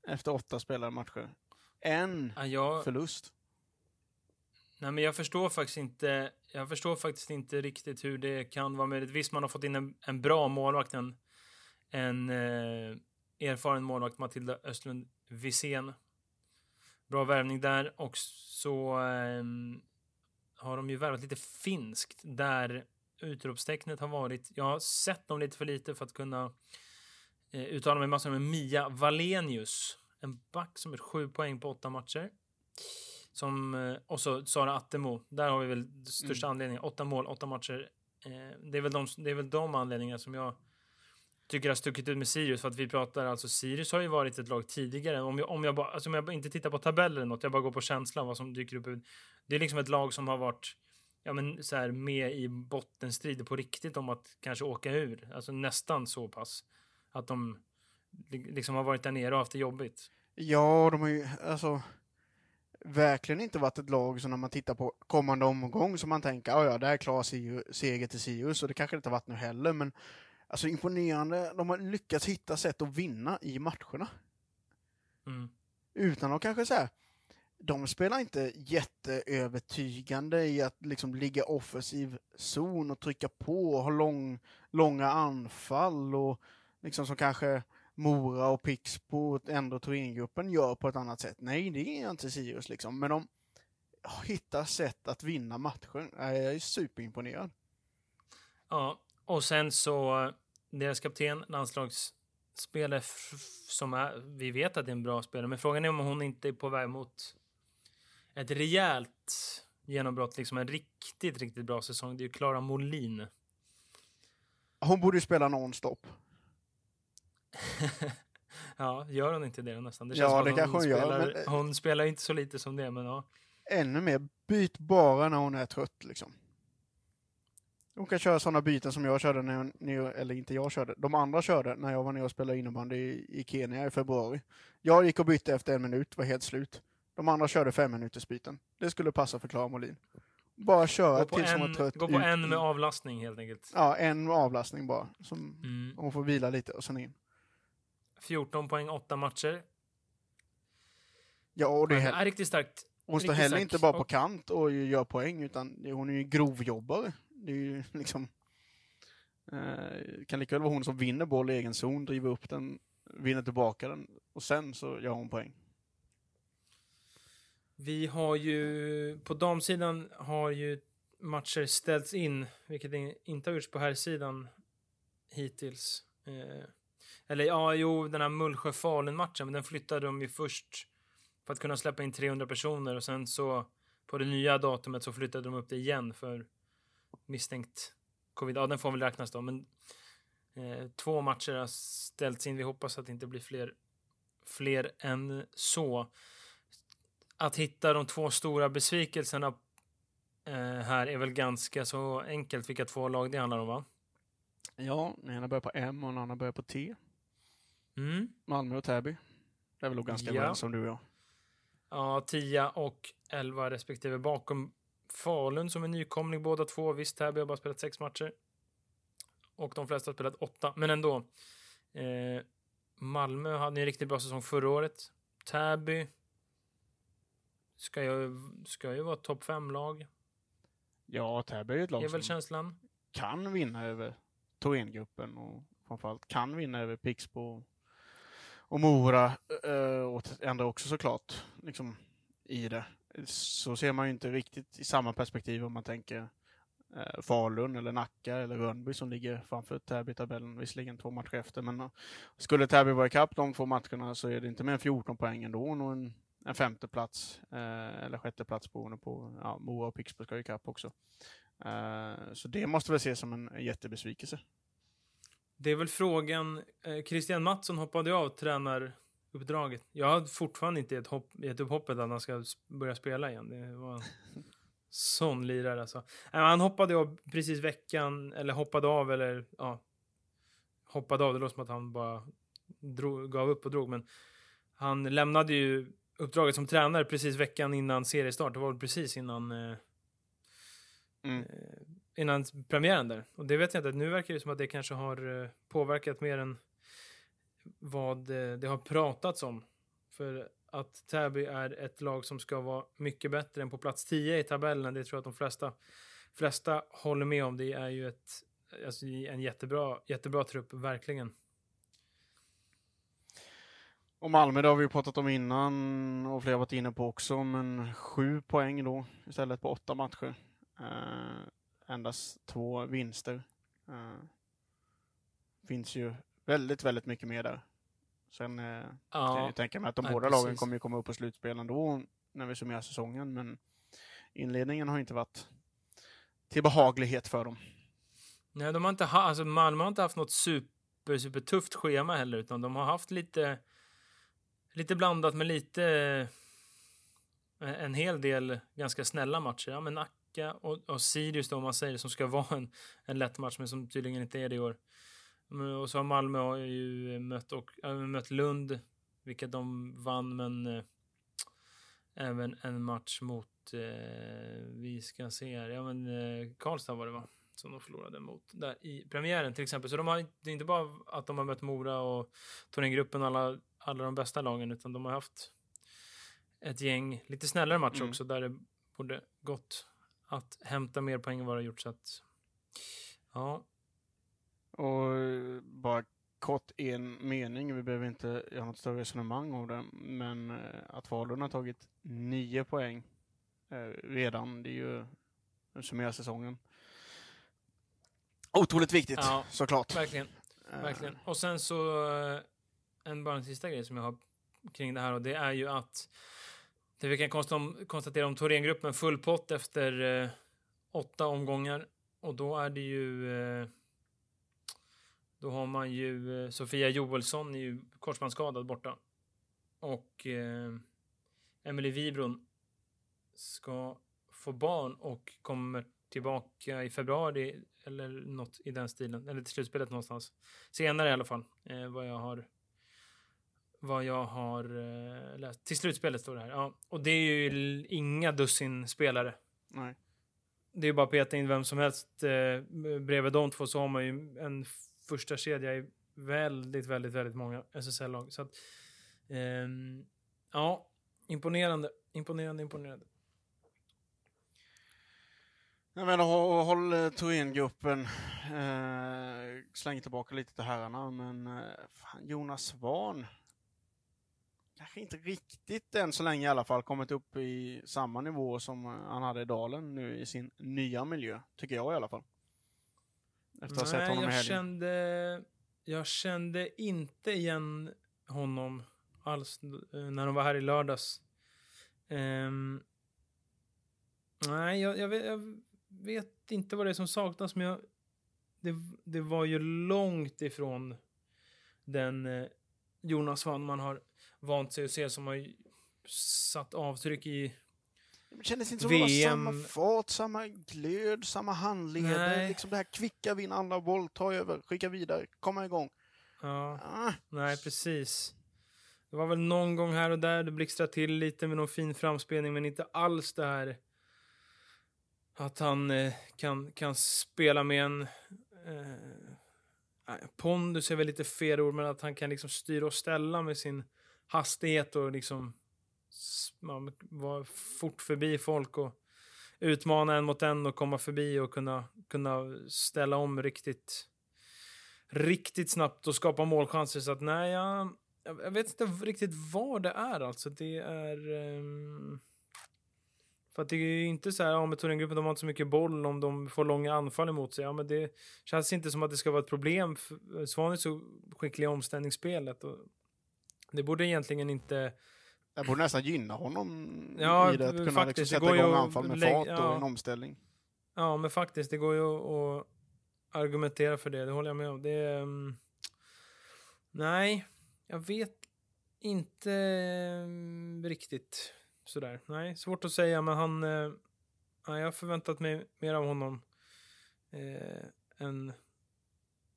Efter åtta spelade matcher. En Ja, jag, förlust. nej, men jag förstår faktiskt inte. Jag förstår faktiskt inte riktigt hur det kan vara möjligt. Visst, man har fått in en, en bra målvakt, en, en eh, erfaren målvakt, Matilda Östlund Wisén. Bra värvning där och så ehm, har de ju värvat lite finskt där utropstecknet har varit. Jag har sett dem lite för lite för att kunna eh, uttala mig massor med Mia Valenius. En back som är sju poäng på åtta matcher. Som, eh, och så Sara Attemo. Där har vi väl största anledningen. Åtta mål, åtta matcher. Eh, det, är väl de, det är väl de anledningarna som jag tycker har stuckit ut med Sirius. För att vi pratar, alltså Sirius har ju varit ett lag tidigare. Om jag, om jag, bara, alltså om jag inte tittar på tabeller eller något, jag bara går på känslan vad som dyker upp. Det är liksom ett lag som har varit ja, men så här, med i bottenstrid på riktigt om att kanske åka ur. Alltså nästan så pass. Att de li- liksom har varit där nere och haft det jobbigt. Ja, de har ju alltså verkligen inte varit ett lag som när man tittar på kommande omgång som man tänker, ja ja, det här är klar seger till Sirius och det kanske inte varit nu heller, men alltså imponerande. De har lyckats hitta sätt att vinna i matcherna. Mm. Utan att kanske säga de spelar inte jätteövertygande i att liksom ligga offensiv zon och trycka på och ha lång, långa anfall och liksom som kanske Mora och Pixbo ändå Thorengruppen gör på ett annat sätt. Nej, det är inte Sirius liksom, men de hittar sätt att vinna matchen. Jag är superimponerad. Ja, och sen så deras kapten, landslagsspelare som är, vi vet att det är en bra spelare, men frågan är om hon inte är på väg mot ett rejält genombrott, liksom en riktigt, riktigt bra säsong. Det är ju Klara Molin. Hon borde ju spela nonstop. ja, gör hon inte det nästan? Det Ja, som att det kanske hon gör, spelar, men- Hon spelar inte så lite som det, men ja. Ännu mer, byt bara när hon är trött liksom. Hon kan köra sådana byten som jag körde när jag, när jag, eller inte jag körde, de andra körde när jag var nere och spelade innebandy i, i Kenya i februari. Jag gick och bytte efter en minut, var helt slut. De andra körde fem minuters byten. Det skulle passa för Klara Molin. Bara köra tills hon en, trött. gå på ut en med avlastning helt enkelt. Ja, en avlastning bara. Som Mm. hon får vila lite och sen in. 14 poäng, 8 matcher. Ja, och det är, är riktigt starkt. hon står heller inte bara på kant och gör poäng, utan hon är ju grovjobbare. Det är ju liksom... Eh, kan lika väl vara hon som vinner boll i egen zon, driver upp den, vinner tillbaka den och sen så gör hon poäng. Vi har ju, på damsidan har ju matcher ställts in, vilket inte har gjorts på här sidan hittills. Eh, eller ja, jo, den här Mullsjö-Falun-matchen, men den flyttade de ju först för att kunna släppa in 300 personer och sen så på det nya datumet så flyttade de upp det igen för misstänkt covid. Ja, den får väl räknas då, men eh, två matcher har ställts in. Vi hoppas att det inte blir fler, fler än så. Att hitta de två stora besvikelserna eh, här är väl ganska så enkelt vilka två lag det handlar om, va? Ja, den ena börjar på M och den andra börjar på T. Mm. Malmö och Täby. Det är väl ganska Ja. överens som du och jag. Ja, 10 och 11 respektive bakom Falun som är nykomling båda två. Visst, Täby har bara spelat sex matcher. Och de flesta har spelat åtta, men ändå. Eh, Malmö hade en riktigt bra säsong förra året. Täby ska ju, ska ju vara topp fem-lag, Ja, Täby är ju ett lag är väl som känslan. kan vinna över Thorengruppen och framförallt kan vinna över Pixbo och Mora eh, och ändra också såklart liksom, i det. Så ser man ju inte riktigt i samma perspektiv om man tänker eh, Falun eller Nacka eller Rönnby som ligger framför Täby i tabellen, visserligen två matcher efter. Men eh, skulle Täby vara ikapp de två matcherna så är det inte mer än 14 poäng ändå och en, en femte plats eh, eller sjätte plats beroende på, ja, Mora och Pixbo ska ju ikapp också. Eh, så det måste väl ses som en jättebesvikelse. Det är väl frågan. Eh, Christian Mattsson hoppade av tränaruppdraget. Jag har fortfarande inte gett, hopp, gett upp hoppet att han ska börja spela igen. Det var en sån lirare alltså. Nej, Han hoppade av precis veckan, eller hoppade av, eller ja. Hoppade av, det låter som att han bara drog, gav upp och drog, men han lämnade ju uppdraget som tränare precis veckan innan seriestart. Det var väl precis innan eh, Mm. eh, innan premiären där. Och det vet jag inte, nu verkar det som att det kanske har eh, påverkat mer än vad eh, det har pratats om. För att Täby är ett lag som ska vara mycket bättre än på plats 10 i tabellen, det tror jag att de flesta, flesta håller med om. Det är ju ett, alltså, en jättebra, jättebra trupp, verkligen. Och Malmö, det har vi pratat om innan och flera varit inne på också, men sju poäng då istället på åtta matcher. Eh, endast två vinster. Eh, finns ju väldigt, väldigt mycket mer där. Sen eh, jag Ja, ju tänka mig att de nej, båda lagen precis. kommer ju komma upp på slutspel ändå när vi summerar säsongen, men inledningen har inte varit till behaglighet för dem. nej, de har inte ha, alltså Malmö har inte haft något super, super tufft schema heller, utan de har haft lite, lite blandat med lite, eh, en hel del ganska snälla matcher. Ja, men Nacka och, och Sirius då, om man säger, som ska vara en, en lätt match, men som tydligen inte är det i år. Och så har Malmö ju mött, och, äh, mött Lund, vilket de vann, men äh, även en match mot, äh, vi ska se här, ja men äh, Karlstad var det va? Som de förlorade mot där i premiären till exempel. Så de har, det är inte bara att de har mött Mora och Thorengruppen och alla, alla de bästa lagen, utan de har haft ett gäng lite snällare matcher Mm. också, där det borde gått att hämta mer poäng än vad det har gjort. Så att, ja, Och eh, bara kort en mening, vi behöver inte göra något större resonemang om det, men eh, att Falun har tagit nio poäng eh, redan, det är ju summerar säsongen. Otroligt viktigt, Ja, såklart. verkligen. Eh, Verkligen. Och sen så eh, en bara en sista grej som jag har kring det här och det är ju att det vi kan konstatera om Thorengruppen full pott efter eh, åtta omgångar och då är det ju eh, då har man ju eh, Sofia Joelsson är ju korsbandsskadad borta och eh, Emily Wibron ska få barn och kommer tillbaka i februari eller något i den stilen, eller till slutspelet någonstans. Senare i alla fall, eh, vad jag har vad jag har eh, läst. Till slutspelet står det här. Ja, och det är ju inga dussin spelare. Nej. Det är ju bara att peta in vem som helst eh, bredvid de två så har man ju en första kedja i väldigt, väldigt, väldigt många SSL-lag. Så att, ehm, ja, imponerande, imponerande, imponerande. Jag menar, håll, håll eh, Thorengruppen. Eh, släng tillbaka lite till herrarna, men eh, fan, Jonas Svan. Kanske inte riktigt än så länge i alla fall kommit upp i samma nivå som eh, han hade i Dalen nu i sin nya miljö. Tycker jag i alla fall. Efter att ha sett honom i jag helgen. kände, jag kände inte igen honom alls eh, när de var här i lördags. Ehm, nej, jag, jag, vet, jag vet inte vad det är som saknas, men jag, det, det var ju långt ifrån den eh, Jonas Svan man har vant sig att se som har satt avtryck i Det kändes inte som det var VM. samma fart, samma glöd, samma handleder. Nej. Liksom det här kvicka, vinna andra boll, ta över, skicka vidare, komma igång. Ja, Ah, nej precis. Det var väl någon gång här och där det blixtrade till lite med någon fin framspelning, men inte alls det här att han eh, kan, kan spela med en eh, pondus är väl lite fel ord, men att han kan liksom styra och ställa med sin hastighet och liksom man var vara fort förbi folk och utmana en mot en och komma förbi och kunna, kunna ställa om riktigt riktigt snabbt och skapa målchanser. Så att nej, jag, jag vet inte riktigt vad det är alltså. Det är... Um, för att det är ju inte så här, ja men Thorengruppen de har inte så mycket boll om de får långa anfall emot sig. Ja men det känns inte som att det ska vara ett problem. Svan är så skicklig i omställningsspelet. Och det borde egentligen inte... jag borde nästan gynna honom Ja, i det. Att kunna faktiskt, liksom det sätta igång anfall med fart och ja. en omställning. Ja men faktiskt, det går ju att, argumentera för det. Det håller jag med om. Det är... ehm, nej, jag vet inte ehm, riktigt sådär. Nej, svårt att säga, men han... Eh, ja, jag har förväntat mig mer av honom. Eh, än...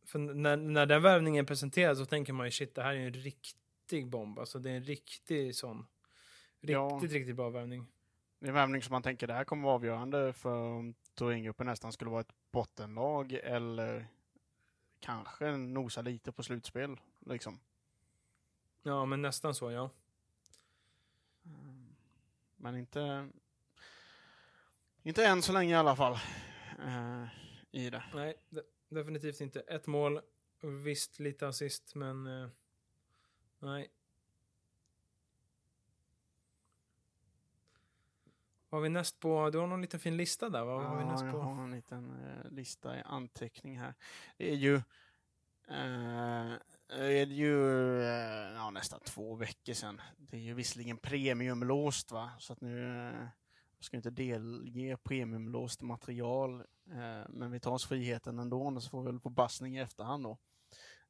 För när, när den värvningen presenteras så tänker man ju shit, det här är en riktig bomb. Alltså det är en riktig sån. Riktigt, Ja. riktigt bra värvning. Det är en värvning som man tänker det här kommer vara avgörande för om Thorengruppen nästan skulle vara ett bottenlag eller kanske nosa lite på slutspel. Liksom. Ja, men nästan så, ja. Men inte, inte än så länge i alla fall. eh, I det. Nej, de, definitivt inte. Ett mål, visst lite assist, men eh, nej. Vad har vi näst på? Du har någon liten fin lista där, va? Vad har vi näst jag på? har en liten eh, lista i anteckning här. Det är ju, eh, är det ju eh, ja, nästan två veckor sedan. Det är ju visserligen premiumlåst va, så att nu eh, jag ska inte delge premiumlåst material, eh, men vi tar oss friheten ändå, så får vi väl på bassning i efterhand då.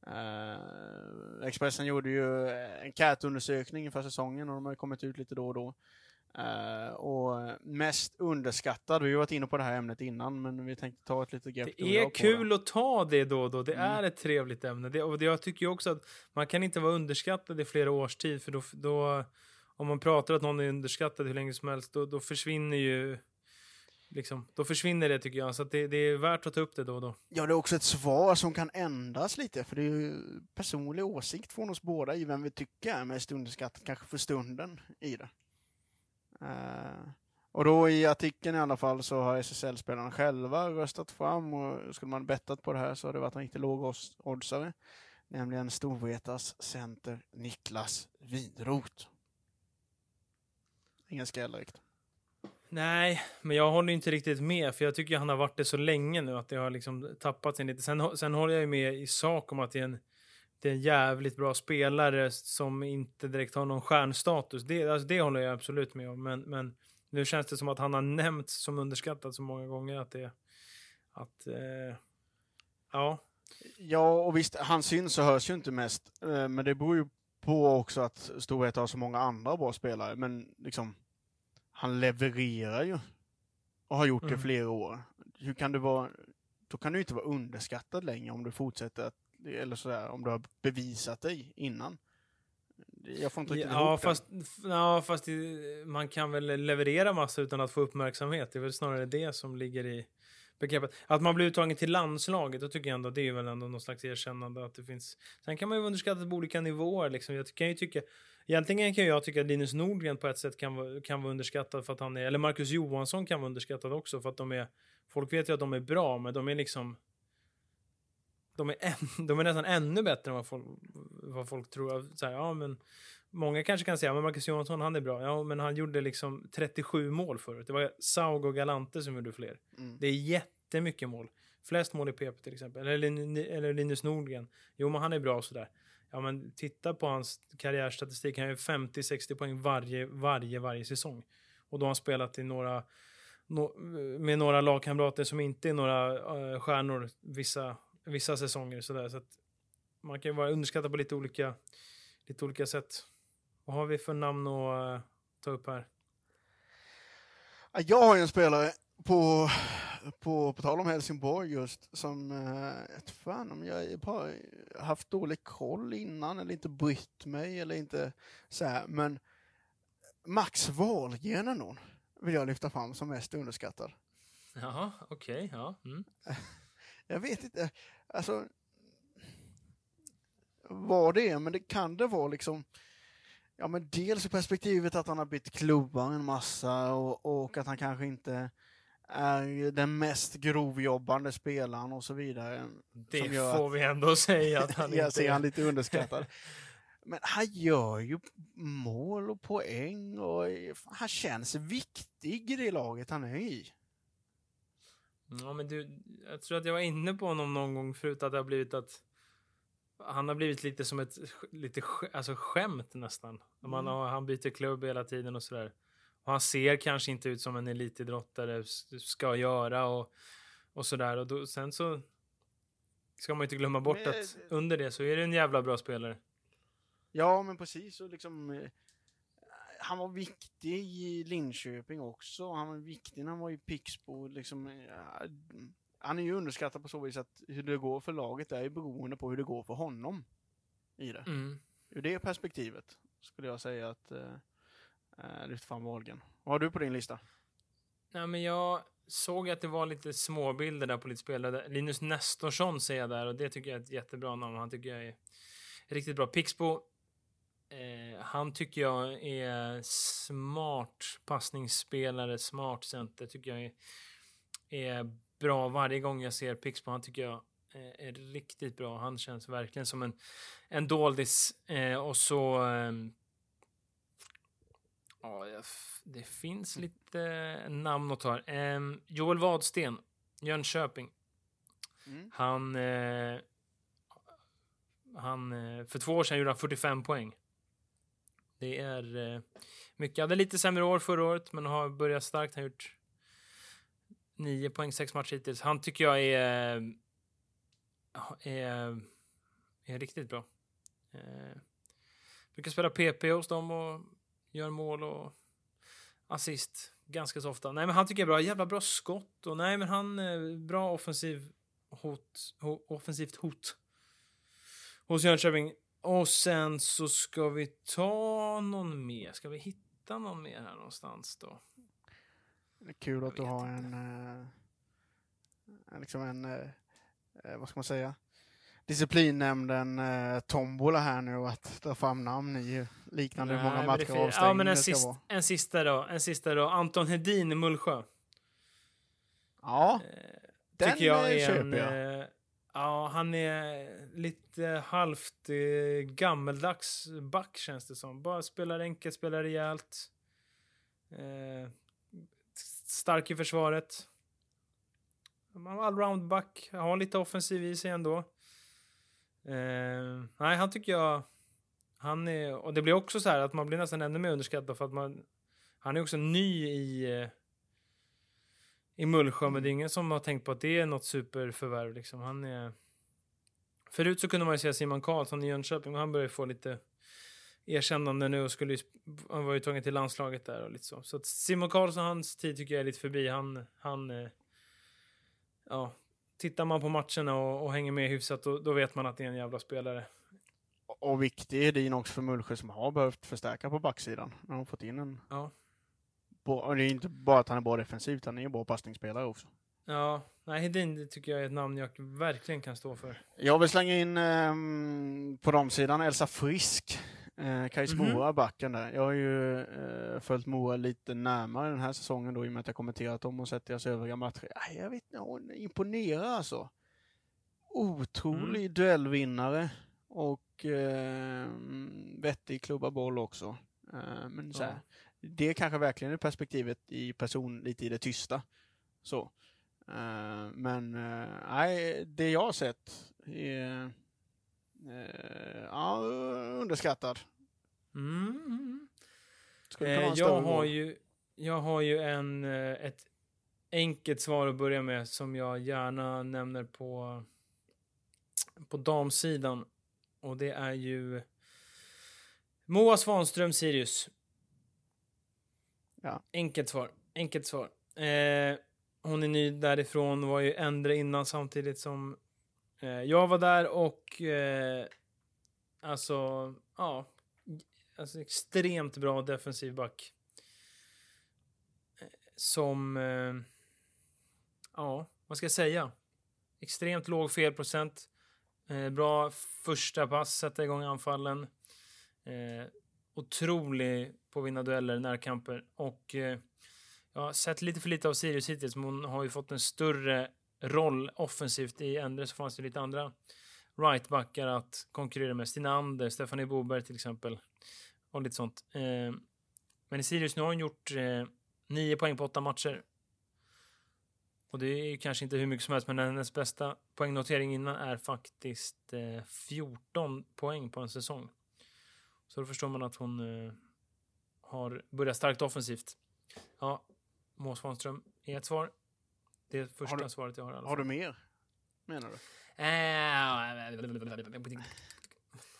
Eh, Expressen gjorde ju en CAT-undersökning inför säsongen och de har ju kommit ut lite då och då. Eh, och mest underskattad, vi har varit inne på det här ämnet innan, men vi tänkte ta ett litet grepp. Det är kul att ta det då och då. Det Mm. är ett trevligt ämne. Det, och det, jag tycker ju också att man kan inte vara underskattad i flera års tid, för då, då om man pratar att någon är underskattad hur länge som helst, då, då försvinner ju liksom, då försvinner det tycker jag. Så att det, det är värt att ta upp det då och då. Ja, det är också ett svar som kan ändras lite, för det är ju personlig åsikt från oss båda i vem vi tycker är mest underskattad, kanske för stunden, i det. Uh, och då i artikeln i alla fall så har SSL-spelarna själva röstat fram och skulle man bettat på det här så har det varit en riktigt låg oddsare. Nämligen Storvretas center Niklas Winroth. Ingen skräll direkt. Nej, men jag håller inte riktigt med, för jag tycker han har varit det så länge nu att det har liksom tappat sig lite. Sen, sen håller jag med i sak om att det är en, det är en jävligt bra spelare som inte direkt har någon stjärnstatus. Det, alltså det håller jag absolut med om, men, men nu känns det som att han har nämnts som underskattad så många gånger att det... Att, eh, ja, Ja, och visst, han syns och hörs ju inte mest. Eh, men det beror ju på också att Storvreta har så många andra bra spelare. Men liksom, han levererar ju. Och har gjort det Mm. flera år. Hur kan det vara... Då kan du inte vara underskattad längre om du fortsätter att... Eller sådär, om du har bevisat dig innan. Jag får inte riktigt ja, ihop det. fast, f- ja, fast det, man kan väl leverera massa utan att få uppmärksamhet. Det är väl snarare det som ligger i bekräftat. Att man blir uttagen till landslaget, då tycker jag ändå det är väl ändå någon slags erkännande att det finns. Sen kan man ju underskatta på olika nivåer liksom. Jag kan ju tycka, egentligen kan jag tycka att Linus Nordgren på ett sätt kan kan vara underskattad för att han är, eller Marcus Johansson kan vara underskattad också för att de är, folk vet ju att de är bra, men de är liksom de är, en, de är nästan ännu bättre än vad folk, vad folk tror. Så här, ja, men Många kanske kan säga, men Marcus Johansson, han är bra. Ja, men han gjorde liksom 37 mål förut. Det var Saug och Galante som gjorde fler. Mm. Det är jättemycket mål. Flest mål i PP till exempel. Eller, eller Linus Nordgren. Jo, men han är bra och sådär. Ja, men titta på hans karriärstatistik. Han gör 50-60 poäng varje, varje, varje säsong. Och då har han spelat i några, no, med några lagkamrater som inte är några uh, stjärnor vissa, vissa säsonger. Sådär. Så att man kan ju vara underskattad på lite olika, lite olika sätt. Vad har vi för namn att uh, ta upp här? Jag har ju en spelare på, på, på tal om Helsingborg just, som, eh, jag fan om jag bara haft dålig koll innan eller inte brytt mig eller inte så här, men Max Wahlgren är någon vill jag lyfta fram som mest underskattad. Jaha, okej, okay, ja. Mm. jag vet inte, alltså vad det är, men det kan det vara liksom Ja men dels i perspektivet att han har bytt klubbar en massa och, och att han kanske inte är den mest grovjobbande spelaren och så vidare. Det får vi ändå säga att han jag inte han lite underskattad. Men han gör ju mål och poäng och han känns viktig i det laget han är i. Ja men du, jag tror att jag var inne på honom någon gång förut att det har blivit att han har blivit lite som ett lite alltså skämt nästan. Mm. Man har, han byter klubb hela tiden och sådär. Och han ser kanske inte ut som en elitidrottare ska göra och, och sådär. Och då, sen så ska man inte glömma bort men, att under det så är det en jävla bra spelare. Ja, men precis. Och liksom, eh, han var viktig i Linköping också. Han var viktig när han var i Pixbo. Liksom, eh, han är ju underskattad på så vis att hur det går för laget är ju beroende på hur det går för honom. I det. Mm. Ur det perspektivet skulle jag säga att eh, eh fram Wahlgren. Vad har du på din lista? Nej, men jag såg att det var lite småbilder där på lite spelare. Linus Nestorsson ser jag där och det tycker jag är ett jättebra namn. Han tycker jag är riktigt bra. Pixbo, eh, han tycker jag är smart passningsspelare, smart center. Tycker jag är, är bra varje gång jag ser Pixbo. Han tycker jag är, är riktigt bra. Han känns verkligen som en, en doldis. Eh, och så... Eh, ja, det finns lite namn att ta. Joel Wadsten, Jönköping. Mm. Han... Eh, han eh, för två år sedan gjorde han 45 poäng. Det är eh, mycket. Hade lite sämre år förra året, men har börjat starkt. Han har gjort 9 poäng, 6 matcher hittills. Han tycker jag är, är, är riktigt bra. Eh, brukar spela PP hos dem och gör mål och assist ganska så ofta. Nej, men han tycker jag är bra. Jävla bra skott och nej, men han är bra offensiv hot, ho, offensivt hot hos Jönköping. Och sen så ska vi ta någon mer. Ska vi hitta någon mer här någonstans då? Det är kul att du har en, eh, liksom en, eh, eh, vad ska man säga, disciplinnämnden eh, tombola här nu att ta fram namn i liknande Nej, många matcher och Ja, men en, sist, en sista då. En sista då. Anton Hedin i Mullsjö. Ja, eh, den tycker jag är köper en, jag. Eh, ja, han är lite halvt eh, gammeldags back känns det som. Bara spelar enkelt, spelar rejält. Eh, stark i försvaret. Allround back, har lite offensiv i sig ändå. Eh, nej, han tycker jag... Han är, och det blir också så här att man blir nästan ännu mer underskattad för att man... Han är också ny i... Eh, I Mullsjö, men det är ingen som har tänkt på att det är något superförvärv liksom. Han är... Förut så kunde man ju säga Simon Karlsson i Jönköping, och han börjar få lite erkännande nu och skulle ju, han var ju tagen till landslaget där och lite så. Så att Simon Karlsson, hans tid tycker jag är lite förbi. Han, han, eh, ja, tittar man på matcherna och, och hänger med hyfsat då, då, vet man att det är en jävla spelare. Och viktig är din också för Mullsjö som har behövt förstärka på backsidan. När de fått in en... Ja. Och det är inte bara att han är bra defensivt, han är ju bra passningsspelare också. Ja, nej Hedin tycker jag är ett namn jag verkligen kan stå för. Jag vill slänga in ehm, på de sidan Elsa Frisk. Eh, Kais Mhm. Moa, backen där. Jag har ju eh, följt Moa lite närmare den här säsongen då i och med att jag kommenterat dem och sett deras övriga matcher. Jag vet inte, hon imponerar alltså. Otrolig Mm. duellvinnare och eh, vettig klubba boll också. Eh, men så här, Ja. det är kanske verkligen är perspektivet i person lite i det tysta. Så. Eh, men eh, nej, det jag har sett är eh, ja, underskattad. Mm, mm. Eh, jag, har ju, jag har ju en, ett enkelt svar att börja med som jag gärna nämner på, på damsidan. Och det är ju Moa Svanström Sirius. Ja. Enkelt svar. Enkelt svar. Eh, hon är ny därifrån, var ju äldre innan samtidigt som eh, jag var där och eh, alltså, ja, alltså extremt bra defensiv back. Eh, Som, eh, ja, vad ska jag säga? Extremt låg felprocent. Eh, bra första pass, sätta igång anfallen. Eh, otrolig på att vinna dueller, närkamper. Och eh, jag har sett lite för lite av Sirius hittills, men hon har ju fått en större roll offensivt. I Endre så fanns det lite andra rightbackar att konkurrera med. Stina Ander, Stefanie Boberg till exempel. Och lite sånt. Eh, men i Sirius nu har hon gjort eh, nio poäng på åtta matcher. Och det är ju kanske inte hur mycket som helst, men hennes bästa poängnotering innan är faktiskt eh, 14 poäng på en säsong. Så då förstår man att hon eh, har börjat starkt offensivt. Ja, Moa Svanström är ett svar. Det är första Har du- svaret jag har. i alla Har du fall. mer? Menar du? Eh,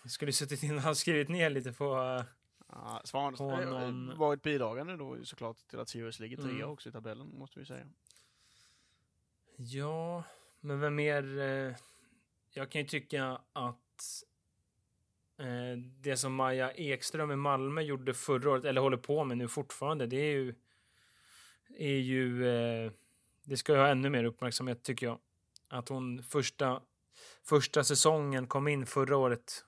Jag skulle suttit in och skrivit ner lite på... eh, Ja, Svan På har någon- varit bidragande då såklart till att Sirius ligger trea Mm. också i tabellen, måste vi säga. Ja, men vem mer? Eh, jag kan ju tycka att eh, det som Maja Ekström i Malmö gjorde förra året, eller håller på med nu fortfarande, det är ju... Är ju eh, det ska ju ha ännu mer uppmärksamhet, tycker jag. Att hon första, första säsongen kom in förra året,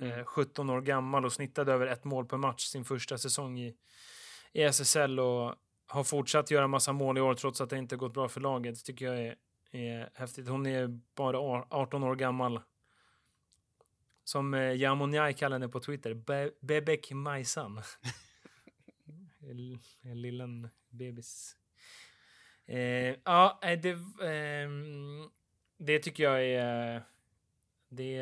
eh, 17 år gammal och snittade över ett mål per match sin första säsong i, i SSL och har fortsatt göra massa mål i år trots att det inte gått bra för laget. Det tycker jag är, är häftigt. Hon är bara 18 år gammal. Som eh, Jamoniai kallar henne på Twitter. Be Bebek Majsan. Eh, lillen bebis. Eh, ja, eh, det, eh, det tycker jag är... Det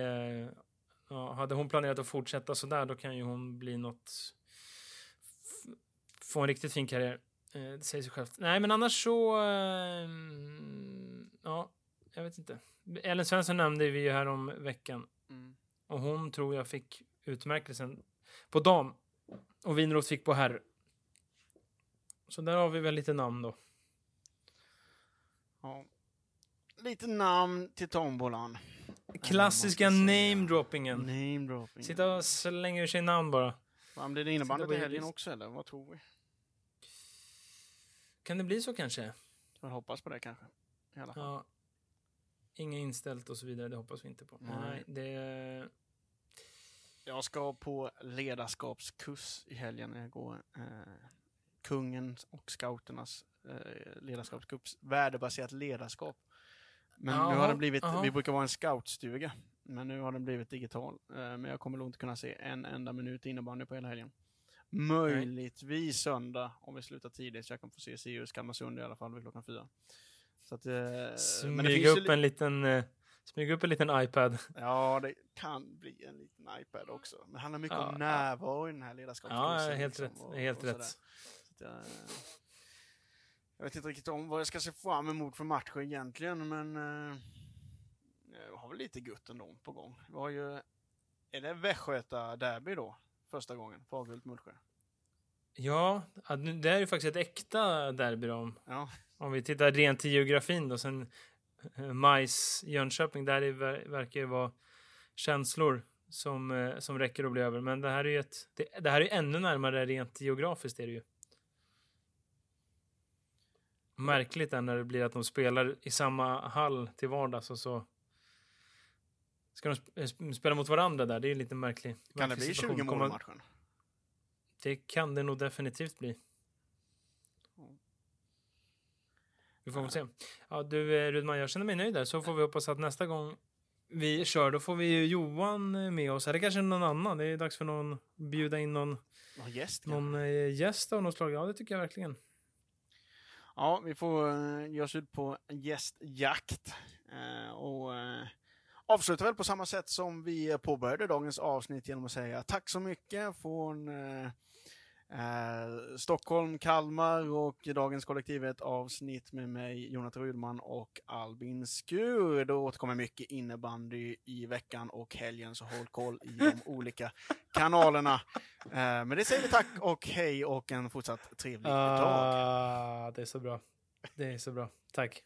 ja, hade hon planerat att fortsätta så där då kan ju hon bli något... Få en riktigt fin karriär. Eh, det säger sig självt. Nej, men annars så... ehm, ja, jag vet inte. Ellen Svensson nämnde vi ju här om veckan. Mm. Och hon tror jag fick utmärkelsen på dam. Och Winroth fick på herr. Så där har vi väl lite namn då. Ja. Lite namn till tombolan. Klassiska namedroppingen. Name. Sitta och slänga ur sig namn bara. Fan, blir det innebandy på helgen också eller? Vad tror vi? Kan det bli så kanske? Jag hoppas på det kanske. I alla fall. Ja. Inga inställt och så vidare, det hoppas vi inte på. Nej. Nej, det... Jag ska på ledarskapskurs i helgen. Jag går eh, kungen och scouternas eh, ledarskapskurs. Värdebaserat ledarskap. Men nu har den blivit, jaha. vi brukar vara en scoutstuga. Men nu har den blivit digital. Eh, men jag kommer nog inte kunna se en enda minut innebandy på hela helgen. Möjligtvis söndag om vi slutar tidigt så jag kan få se Sirius Kalmarsund i alla fall vid klockan fyra. Så att, eh, Smyga upp en liten... eh, Smyga upp en liten iPad. Ja, det kan bli en liten iPad också. Men det handlar mycket Ja, om närvaro i den här ledarskapskursen. Ja, helt liksom, rätt. och- Helt och rätt. Så att jag, jag vet inte riktigt om vad jag ska se fram emot för matcher egentligen, men eh, jag har väl lite gött ändå på gång. Vi har ju, är det Västgöta-derby då? Första gången, Fagerhult-Mullsjö. Ja, ja, det är ju faktiskt ett äkta derby om, Ja, om vi tittar rent till geografin då. Sen eh, Majs, Jönköping, där det ver- verkar ju vara känslor som, eh, som räcker att bli över. Men det här är ju ett, det, det här är ännu närmare rent geografiskt är det ju. märkligt är när det blir att de spelar i samma hall till vardags och så ska de eh, spela mot varandra där. Det är lite märkligt. Kan det bli 20 mål i matchen? Det kan det nog definitivt bli. Vi får väl se. Ja, du eh, Rudman, jag känner mig nöjd där. Så får vi hoppas att nästa gång vi kör, då får vi Johan eh, med oss. Eller kanske någon annan. Det är dags för någon, bjuda in någon, Någon gäst någon gäst av något slag. Ja, det tycker jag verkligen. Ja, vi får ge oss ut på gästjakt. Och avslutar väl på samma sätt som vi påbörjade dagens avsnitt genom att säga tack så mycket från eh, eh, Stockholm, Kalmar och dagens kollektivet avsnitt med mig, Jonathan Rudman och Albin Skur. Då återkommer mycket innebandy i veckan och helgen, så håll koll i de olika kanalerna. Eh, men det säger vi tack och hej och en fortsatt trevlig dag. Ah, det är så bra. Det är så bra. Tack.